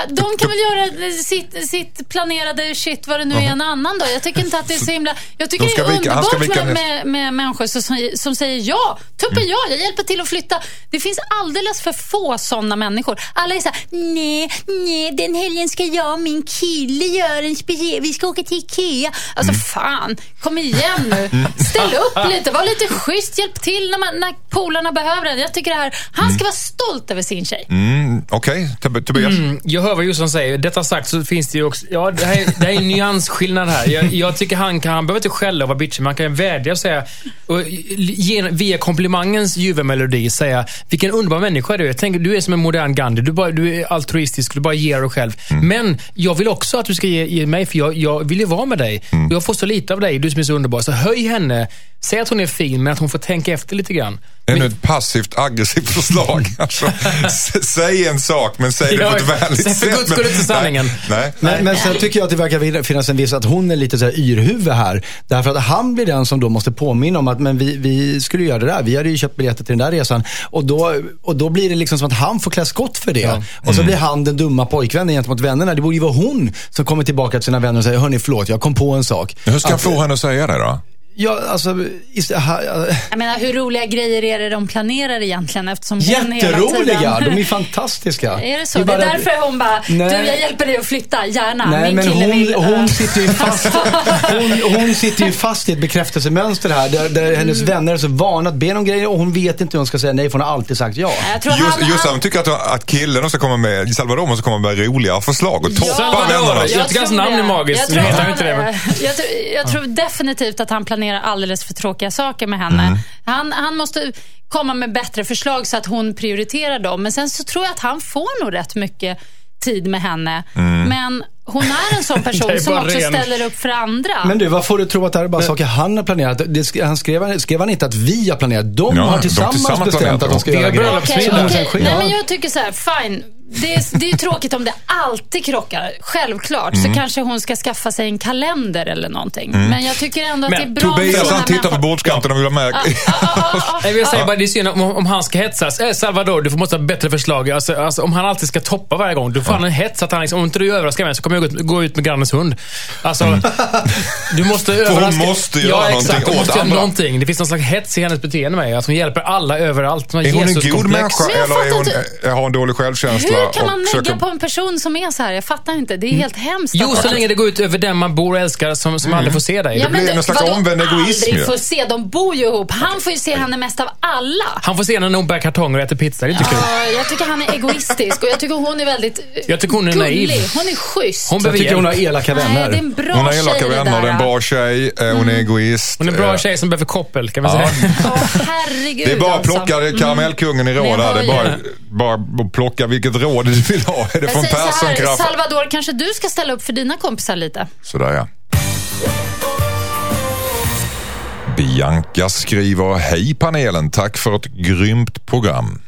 de kan väl göra sitt, sitt planerade shit vad det nu är en annan dag. Jag tycker inte att det är så himla... Jag tycker De ska det är vika- underbart vika med, med, med människor som, som säger ja. Tuppen ja, jag hjälper till att flytta. Det finns alldeles för få sådana människor. Alla är så här, nej, nej, den helgen ska jag och min kille göra en speciell... Vi ska åka till Ikea. Alltså fan, kom igen nu. Ställ upp lite, var lite schysst, hjälp till när, man, när polarna behöver en. Jag tycker det här, han ska vara stolt över sin tjej. Mm, Okej, Tob- Tobias. Mm, jag hör vad Jossan säger. Detta sagt så finns det ju också... Ja, det här, är- det här är en nyansskillnad här. Jag, jag tycker han kan... Han behöver inte skälla och vara bitchig, men han kan vädja och säga... Och ge, via komplimangens ljuva melodi säga vilken underbar människa du är. Tänk, du är som en modern Gandhi. Du, bara, du är altruistisk, du bara ger dig själv. Men jag vill också att du ska ge, ge mig, för jag, jag vill ju vara med dig. Och Jag får så lite av dig, du som är så underbar. Så höj henne. Säg att hon är fin, men att hon får tänka efter lite grann. Ännu ett passivt aggressivt förslag. Alltså, säg en sak, men säg det på ett vänligt för guds skull inte sanningen. Nej, nej. Men, men sen tycker jag att det verkar finnas en viss, att hon är lite så här yrhuvud här. Därför att han blir den som då måste påminna om att, men vi, vi skulle göra det där. Vi hade ju köpt biljetter till den där resan. Och då, och då blir det liksom som att han får klä skott för det. Och Mm. så blir han den dumma pojkvännen gentemot vännerna. Det borde ju vara hon som kommer tillbaka till sina vänner och säger, hörni förlåt, jag kom på en sak. Hur ska jag Att- få henne att säga det då? Ja, alltså, ist- ha- Jag menar, hur roliga grejer är det de planerar egentligen? Eftersom jätteroliga. tiden... De är fantastiska. Är det så? är Det är, bara- därför hon bara, Nej. du jag hjälper dig att flytta, gärna. Nej, Min men kille hon, vill. hon, äh. sitter ju fast, hon, hon sitter ju fast i ett bekräftelsemönster här. Där, där hennes Mm. vänner är så vana att be om grejer och hon vet inte hur hon ska säga nej för hon har alltid sagt ja. Just, han, just han, han tycker att, att killen måste komma med, Salvador måste komma med roliga förslag och toppa Salvador. vännerna. Jag tycker hans namn är det. magiskt. Vi heter inte det, jag tror definitivt att han planerar alldeles för tråkiga saker med henne. Mm. Han, han måste komma med bättre förslag så att hon prioriterar dem. Men sen så tror jag att han får nog rätt mycket tid med henne. Mm. Men hon är en sån person som också ren- ställer upp för andra. Men du, vad får du tro att det här är bara saker han har planerat? Det, sk- han skrev, skrev han inte att vi har planerat? De Ja, har de tillsammans, tillsammans bestämt att de ska göra grejer. okej. sen sker. Nej, men jag tycker så här, fine. Det är, det är ju tråkigt om det alltid krockar. Självklart. Mm. Så kanske hon ska skaffa sig en kalender eller någonting. Men jag tycker ändå att Men det är bra Tobias han tittar på bordskanten och vill ha med. Jag vill säga bara, det är synd om, om han ska hetsas. Eh, Salvador, du måste ha bättre förslag. Alltså, alltså, om han alltid ska toppa varje gång, då får han en hets att han liksom, om inte du överraskar mig så kommer jag gå ut, gå ut med grannens hund. Alltså, du måste överraska. måste göra ja, någonting exakt, hon åt måste göra andra. någonting. Det finns någon slags hets i hennes beteende med Att hon hjälper alla överallt. Hon Är hon en god människa eller är hon, fattar har hon dålig självkänsla? Hur kan man negga försöker- på en person som är så här? Jag fattar inte. Det är helt hemskt. Jo, så länge det går ut över den man bor och älskar som, som aldrig får se dig. Ja, blir men någon slags omvänd egoism aldrig får se. De bor ju ihop. Han får ju se henne mest av alla. Han får se henne när hon bär kartonger och äter pizza. Det är inte kul. Ja, jag tycker han är egoistisk och jag tycker hon är väldigt Jag tycker hon är gullig. naiv. Hon är schysst. Hon Jag behöver tycker hon har elaka Nej, det är vänner. en bra Hon har elaka vänner, det är en bra tjej, eh, hon är egoist. Hon är en bra eh, tjej som behöver koppel, kan vi Ja. säga. Åh, herregud Det är bara att alltså. plocka karamellkungen i råd där. Det är bara, bara att plocka vilket råd du vill ha. Är det Jag från här, Persson-kraft? Salvador, kanske du ska ställa upp för dina kompisar lite? Sådär ja. Bianca skriver, hej panelen, tack för ett grymt program.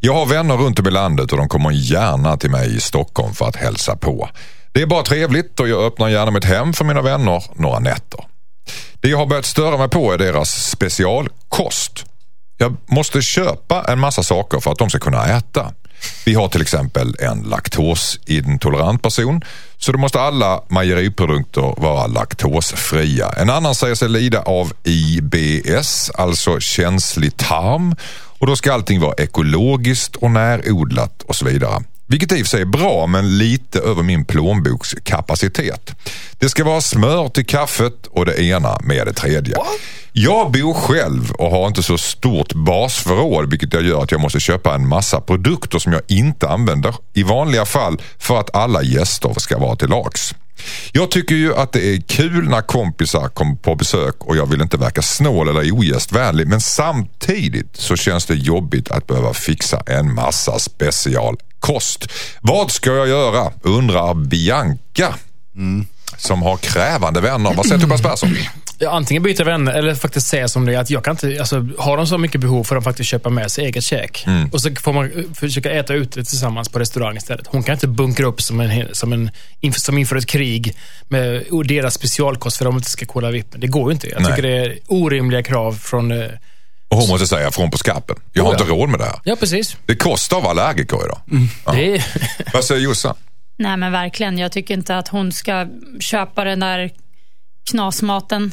Jag har vänner runt om i landet och de kommer gärna till mig i Stockholm för att hälsa på. Det är bara trevligt och jag öppnar gärna mitt hem för mina vänner några nätter. Det jag har börjat störa mig på är deras specialkost. Jag måste köpa en massa saker för att de ska kunna äta. Vi har till exempel en laktosintolerant person så då måste alla mejeriprodukter vara laktosfria. En annan säger sig lida av IBS, alltså känslig tarm och då ska allting vara ekologiskt och närodlat och så vidare. Vilket i och för sig är bra men lite över min plånbokskapacitet. Det ska vara smör till kaffet och det ena med det tredje. Jag bor själv och har inte så stort basförråd vilket jag gör att jag måste köpa en massa produkter som jag inte använder. I vanliga fall för att alla gäster ska vara till lags. Jag tycker ju att det är kul när kompisar kommer på besök och jag vill inte verka snål eller ogästvänlig men samtidigt så känns det jobbigt att behöva fixa en massa specialkost. Vad ska jag göra? undrar Bianca. Som har krävande vänner. Vad säger Tobias Persson? Ja, antingen byta vänner eller faktiskt säga som det är att jag kan inte, alltså, har de så mycket behov får de faktiskt köpa med sig eget käk. Och så får man eh, försöka äta ute tillsammans på restaurang istället. Hon kan inte bunkra upp som, en, som, en, som inför ett krig med och deras specialkost för att de inte ska kolla vippen. Det går ju inte. Jag Nej. tycker det är orimliga krav från... eh, Och hon måste säga från på skappen. Jag har Oh ja. inte råd med det här. Ja, precis. Det kostar att vara allergiker idag. Ja. Det är, Vad säger Jossan? Nej men verkligen, jag tycker inte att hon ska köpa den där knasmaten.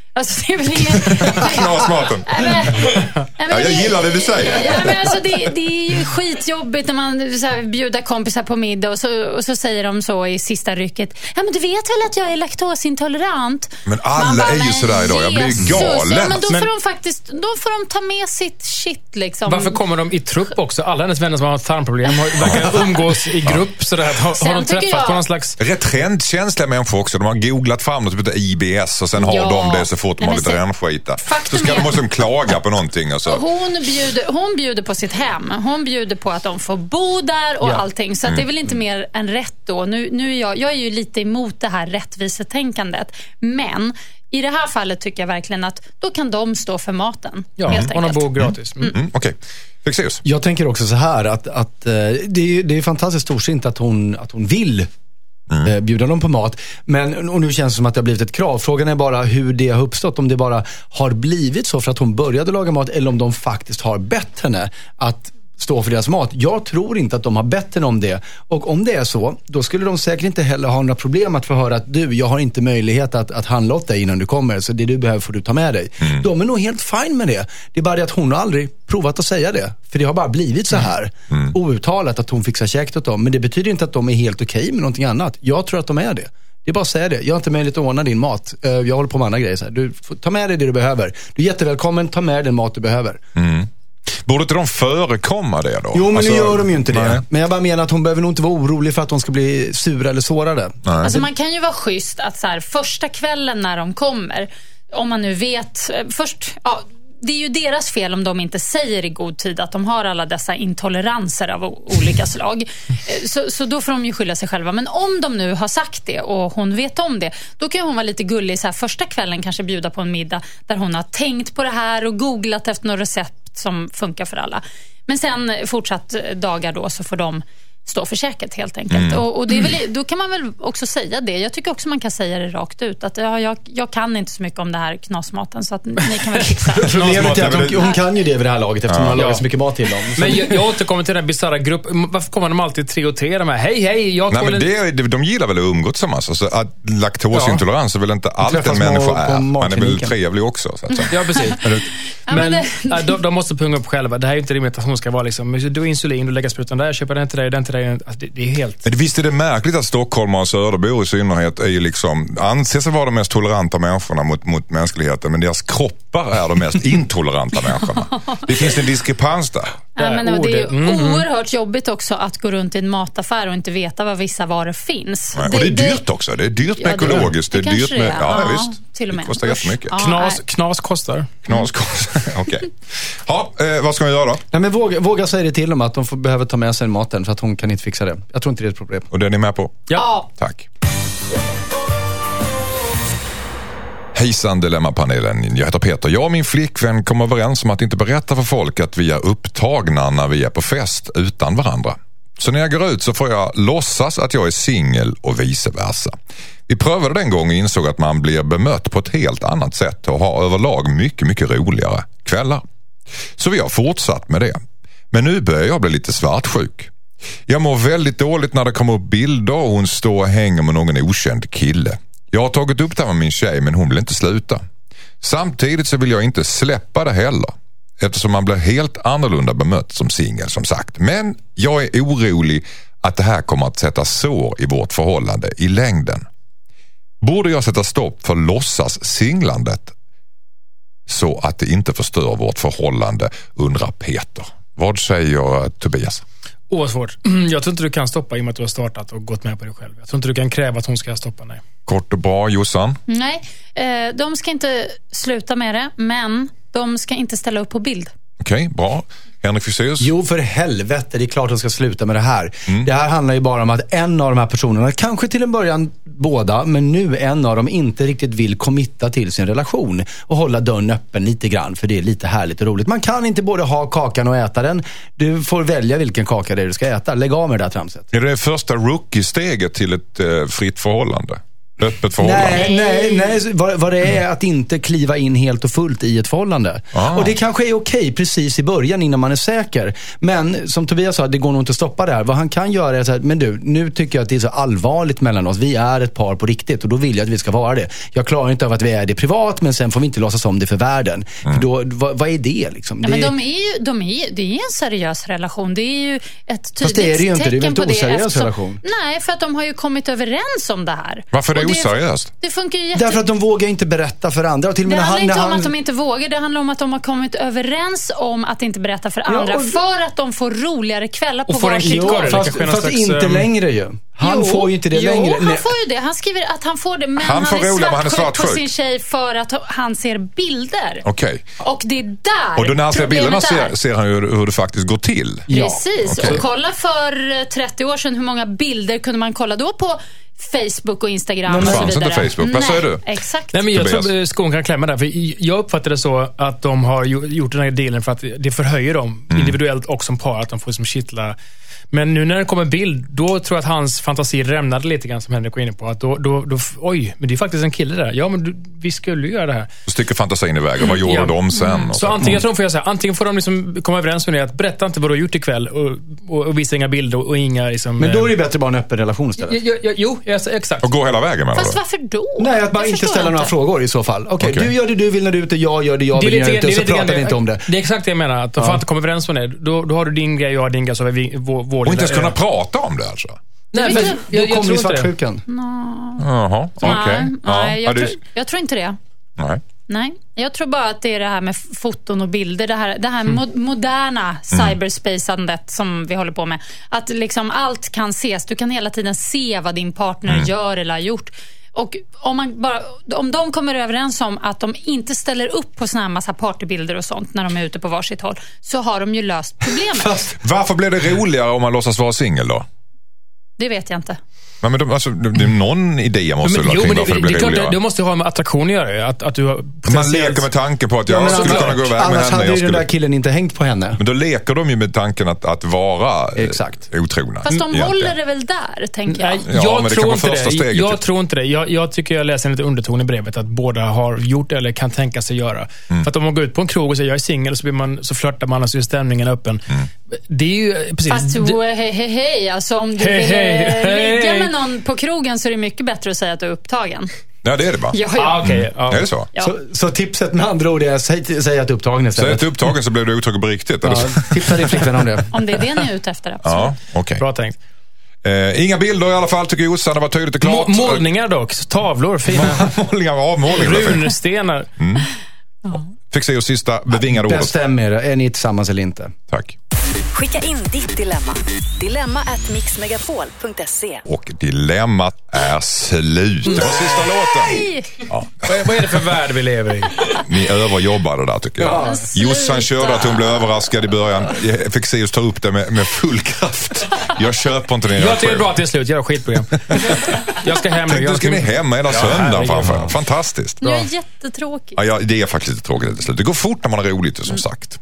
Alltså det är väl ingen... Knasmaten. Men- men Ja, jag gillar det du säger. Ja, men alltså det, det är ju skitjobbigt när man så här, bjuder kompisar på middag och så, och så säger de så i sista rycket. Ja, men du vet väl att jag är laktosintolerant? Men alla bara, är ju "Men sådär idag. Jag blir Jesus." galen. Ja, men då, Men- får de faktiskt, då får de ta med sitt shit liksom. varför kommer de i trupp också? Alla hennes vänner som har tarmproblem har- verkar umgås i grupp. Sådär. Har, har de tycker träffats jag- på någon slags... Rätt trendkänsliga människor också. De har googlat fram något som heter IBS och sen har Ja. de det så fort de har lite rännskita. Så ska, är- måste de klaga på någonting och så. Hon bjuder, hon bjuder på sitt hem. Hon bjuder på att de får bo där och Ja. allting. Så att Mm. det är väl inte mer än rätt då. Nu, nu är jag, jag är ju lite emot det här rättvisetänkandet. Men i det här fallet tycker jag verkligen att då kan de stå för maten. Ja, helt hon har bo gratis. Mm. Mm, Okej. Fexeus. Jag tänker också så här att, att eh, det, är, det är fantastiskt storsint att hon, att hon vill mm. Eh, bjuda dem på mat. Men och nu känns det som att det har blivit ett krav. Frågan är bara hur det har uppstått. Om det bara har blivit så för att hon började laga mat eller om de faktiskt har bett henne att stå för deras mat. Jag tror inte att de har bett henne om det. Och om det är så, då skulle de säkert inte heller ha några problem att få höra att du, jag har inte möjlighet att, att handla åt dig innan du kommer, så det du behöver får du ta med dig. De är nog helt fine med det. Det är bara det att hon har aldrig provat att säga det. För det har bara blivit så här outtalat att hon fixar käket åt dem. Men det betyder inte att de är helt okej med någonting annat. Jag tror att de är det. Det är bara att säga det. Jag har inte möjlighet att ordna din mat. Eh, Jag håller på med andra grejer. Du får ta med dig det du behöver. Du är jättevälkommen, ta med den mat du behöver. Borde inte de förekomma det då? Jo, men Alltså, nu gör de ju inte det. nej. Men jag bara menar att hon behöver nog inte vara orolig för att de ska bli sura eller sårade. Alltså man kan ju vara schysst att så här, första kvällen när de kommer, om man nu vet, eh, först, ja, det är ju deras fel om de inte säger i god tid att de har alla dessa intoleranser av olika slag. Eh, Så, så då får de ju skylla sig själva. Men om de nu har sagt det och hon vet om det, då kan hon vara lite gullig så här, första kvällen kanske bjuda på en middag där hon har tänkt på det här och googlat efter några recept som funkar för alla. Men sen fortsatt dagar då så får de stå för käket helt enkelt. Och, och det är väl, då kan man väl också säga det. Jag tycker också man kan säga det rakt ut. Att ja, jag, jag kan inte så mycket om det här knasmaten så att ni kan väl fixa. Problemet är att det- hon, hon kan ju det vid det här laget eftersom hon har lagat Ja. så mycket mat till dem. Så Men jag, jag återkommer till den bisarra gruppen. Varför kommer de alltid tre och tre? De här, hej, hej, jag Nej, men en... det, de gillar väl att umgås tillsammans. Alltså, att laktosintolerans är väl inte allt en människa är. Man är väl trevlig också. Så att säga. Ja, precis. Ja, men det- nej, de, de måste punga upp själva. Det här är ju inte rimligt att hon ska vara liksom, du har insulin, du lägger sprutan där, jag köper den till dig, den till dig. Alltså, det, det är helt... Men visst är det märkligt att stockholmare och söderbor i synnerhet är liksom, anser sig vara de mest toleranta människorna mot, mot mänskligheten men deras kroppar är de mest intoleranta människorna. Det finns en diskrepans där. Ja, men, och det är ordet. Mm, oerhört jobbigt också att gå runt i en mataffär och inte veta var vissa varor finns. Nej, och det är dyrt också. Det är dyrt med Ja, det- ekologiskt. Det, det är dyrt med... det är. Ja, Ja, visst. till och med. Det kostar jättemycket. Ja. Knas, knas kostar. Knas, Okej. Ja, eh, vad ska man göra då? Nej, men våga, våga säga det till dem att de får, behöver ta med sig maten för att hon kan inte fixa det. Jag tror inte det är ett problem. Och det är ni med på? Ja. Tack. Hejsan Dilemmapanelen. Jag heter Peter. Jag och min flickvän kom överens om att inte berätta för folk att vi är upptagna när vi är på fest utan varandra. Så när jag går ut så får jag låtsas att jag är singel och vice versa. Vi prövade den gången och insåg att man blir bemött på ett helt annat sätt och har överlag mycket, mycket roligare kvällar. Så vi har fortsatt med det. Men nu börjar jag bli lite svartsjuk. Jag mår väldigt dåligt när det kommer upp bilder och hon står och hänger med någon okänd kille. Jag har tagit upp det här med min tjej men hon vill inte sluta. Samtidigt så vill jag inte släppa det heller. Eftersom man blir helt annorlunda bemött som singel som sagt. Men jag är orolig att det här kommer att sätta sår i vårt förhållande i längden. Borde jag sätta stopp för låtsas singlandet så att det inte förstör vårt förhållande, undrar Peter. Vad säger Tobias? Oerhört svårt. Jag tror inte du kan stoppa i och med att du har startat och gått med på det själv. Jag tror inte du kan kräva att hon ska stoppa, nej. Kort och bra, Jossan? Nej, eh, de ska inte sluta med det, men de ska inte ställa upp på bild. Okej, bra. Henrik Fexeus? Jo, för helvete. Det är klart de ska sluta med det här. Det här handlar ju bara om att en av de här personerna, kanske till en början båda, men nu en av dem inte riktigt vill committa till sin relation och hålla dörren öppen lite grann, för det är lite härligt och roligt. Man kan inte både ha kakan och äta den. Du får välja vilken kaka det är du ska äta. Lägg av med det där tramset. Är det första rookie-steget till ett eh, fritt förhållande? Öppet förhållande? Nej, nej, nej. Vad, vad det är att inte kliva in helt och fullt i ett förhållande. Ah. Och det kanske är okej precis i början innan man är säker. Men som Tobias sa, det går nog inte att stoppa det här. Vad han kan göra är så här, men du, nu tycker jag att det är så allvarligt mellan oss. Vi är ett par på riktigt och då vill jag att vi ska vara det. Jag klarar inte av att vi är det privat, men sen får vi inte låtsas om det för världen. För då, vad, vad är det liksom? Ja, det men de är ju, de är det är en seriös relation. Det är ju ett tydligt Fast det är det ju inte. Det är tecken på det. oseriös relation? Nej, för att de har ju kommit överens om det här. Varför är det oseriöst? Det funkar ju jätte... Därför att de vågar inte berätta för andra. Och till och Det med handlar han, inte när om han, att de inte vågar, det handlar om att de har kommit överens om att inte berätta för andra. och- för att de får roligare kvällar på av det. fast, fast slags, inte ehm, längre ju. Han Jo, får ju inte det jo, längre. han Nej. får ju det. Han skriver att han får det, men Han han, får är han är svartsjuk på sin tjej för att han ser bilder. Okej. Och det är där Och då när han ser bilderna ser, ser han ju hur det faktiskt går till. Ja, Precis. okej. Och kolla för eh, 30 år sedan, hur många bilder kunde man kolla då på Facebook och Instagram och så fanns inte vidare? Facebook. Vad säger Nej, du? Exakt. Nej, men jag Tobias? tror skon kan klämma där. För jag uppfattar det så att de har gjort den här dealen för att det förhöjer dem Mm. individuellt och som par. Att de får som kittla. Men nu när det kommer bild, då tror jag att hans fantasi rämnade lite grann, som Henrik var inne på. Att då, då, då, oj, men det är faktiskt en kille där. Ja, men du, vi skulle ju göra det här. Så sticker fantasin iväg och vad gjorde Ja. de sen? Och Så antingen, jag tror de får, göra så här, antingen får de liksom komma överens med det, att berätta inte vad du har gjort ikväll och, och, och visa inga bilder och, och inga... Liksom, Men då är eh, det bättre bara en öppen relation istället. Jo, jo, jo yes, exakt. och gå hela vägen menar Fast varför då? Nej, att man Det inte ställa några frågor i så fall. Okej, Okej. du gör det du vill när du är ute, jag gör det jag vill när jag är ute, och så pratar vi inte om det. Det är exakt det jag menar. Att de får inte komma överens med det. Då, då har du din grej, jag har din grej, så har vi vår, vår Och inte ens kunna prata om det alltså? Nej, men jag, Då jag, kommer tror vi inte det. svartsjukan. Jaha, okej. Nej, Ja. nej, Ja, jag, jag tror inte det. nej. Nej, jag tror bara att det är det här med foton och bilder, det här, det här Mm. mo- moderna cyberspacandet som vi håller på med. Att liksom allt kan ses. Du kan hela tiden se vad din partner Mm. gör eller har gjort. Och om, man bara, om de kommer överens om att de inte ställer upp på såna här massa partybilder och sånt när de är ute på varsitt håll, så har de ju löst problemet. Varför blir det roligare om man låtsas vara singel då? Det vet jag inte. Nej, men de, alltså, det är någon idé måste Men, väl ha kring varför det det, blir klart, roligare? det måste ha med attraktion att göra. Att, att du har Man potentiellt- leker med tanken på att jag Ja, skulle såklart. kunna gå iväg med Annars henne. hade Jag ju den skulle... där killen inte hängt på henne. Men då leker de ju med tanken att, att vara eh, Exakt. otrogna. Fast de egentligen. håller det väl där, tänker jag. Nej, Ja, jag men det kan tror vara inte första det. steget, jag tror inte det. Jag, jag tycker jag läser en liten underton i brevet att båda har gjort eller kan tänka sig göra. Mm. För att om man går ut på en krog och säger jag är singel så, blir man, så flörtar man och så är stämningen öppen. Mm. Det är ju eh, precis... Fast hej, hej, hej. Alltså, om du vill eh, ligga med någon på krogen så är det mycket bättre att säga att du är upptagen. Ja, det är det va? Ja, Ah, ja. okej, ja. Är det så? Ja. Så, så tipset med andra ord är, säg, säg att du är upptagen Säg istället. att du är upptagen så blir du otrogen på riktigt. Ja, tipsa din flickvän om det. Om det är det ni är ute efter, absolut. Ja, okej. Bra tänkt. Eh, inga bilder i alla fall tycker Jossan. Det var tydligt och klart. Må- målningar dock. Tavlor, fina Målningar, avmålningar. runstenar. Fexeus sista bevingade ordet. Bestäm er, är ni tillsammans eller inte? Tack. Skicka in ditt dilemma. Dilemma at mixmegapol.se. Och dilemmat är slut. Det var sista låten. Vad, är- vad är det för värld vi lever i? Ni överjobbade där tycker jag. Sluta. Jossan körde att hon blev överraskad i början. Fexeus tar upp det med, med full kraft. Jag köper inte din Jag tycker det är bra att det är slut. Göra skitprogram. Jag ska hem nu. Tänk, Jag ska ni hem hela söndagen framför. Fantastiskt. Nu är det jättetråkigt. Ja, ja, det är faktiskt lite tråkigt till slut. Det går fort när man har roligt som sagt.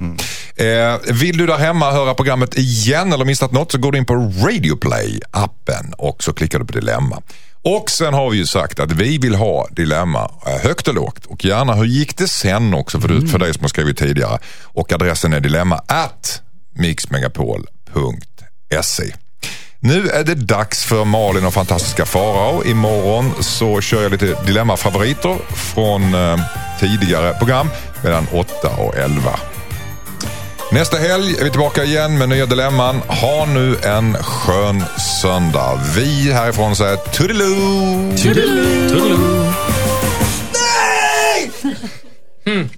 Eh, vill du där hemma höra programmet igen eller missat något så går du in på Radio Play appen och så klickar du på Dilemma. Och sen har vi ju sagt att vi vill ha dilemma eh, högt och lågt och gärna hur gick det sen också för, för dig som har skrivit tidigare. Och adressen är dilemma at mixmegapol.se. Nu är det dags för Malin och fantastiska Farao. Imorgon så kör jag lite dilemmafavoriter från eh, tidigare program mellan 8 och 11. Nästa helg är vi tillbaka igen med nya dilemman. Ha nu en skön söndag. Vi härifrån säger toodiloo! Toodiloo! toodiloo. toodiloo. Nej! Mm.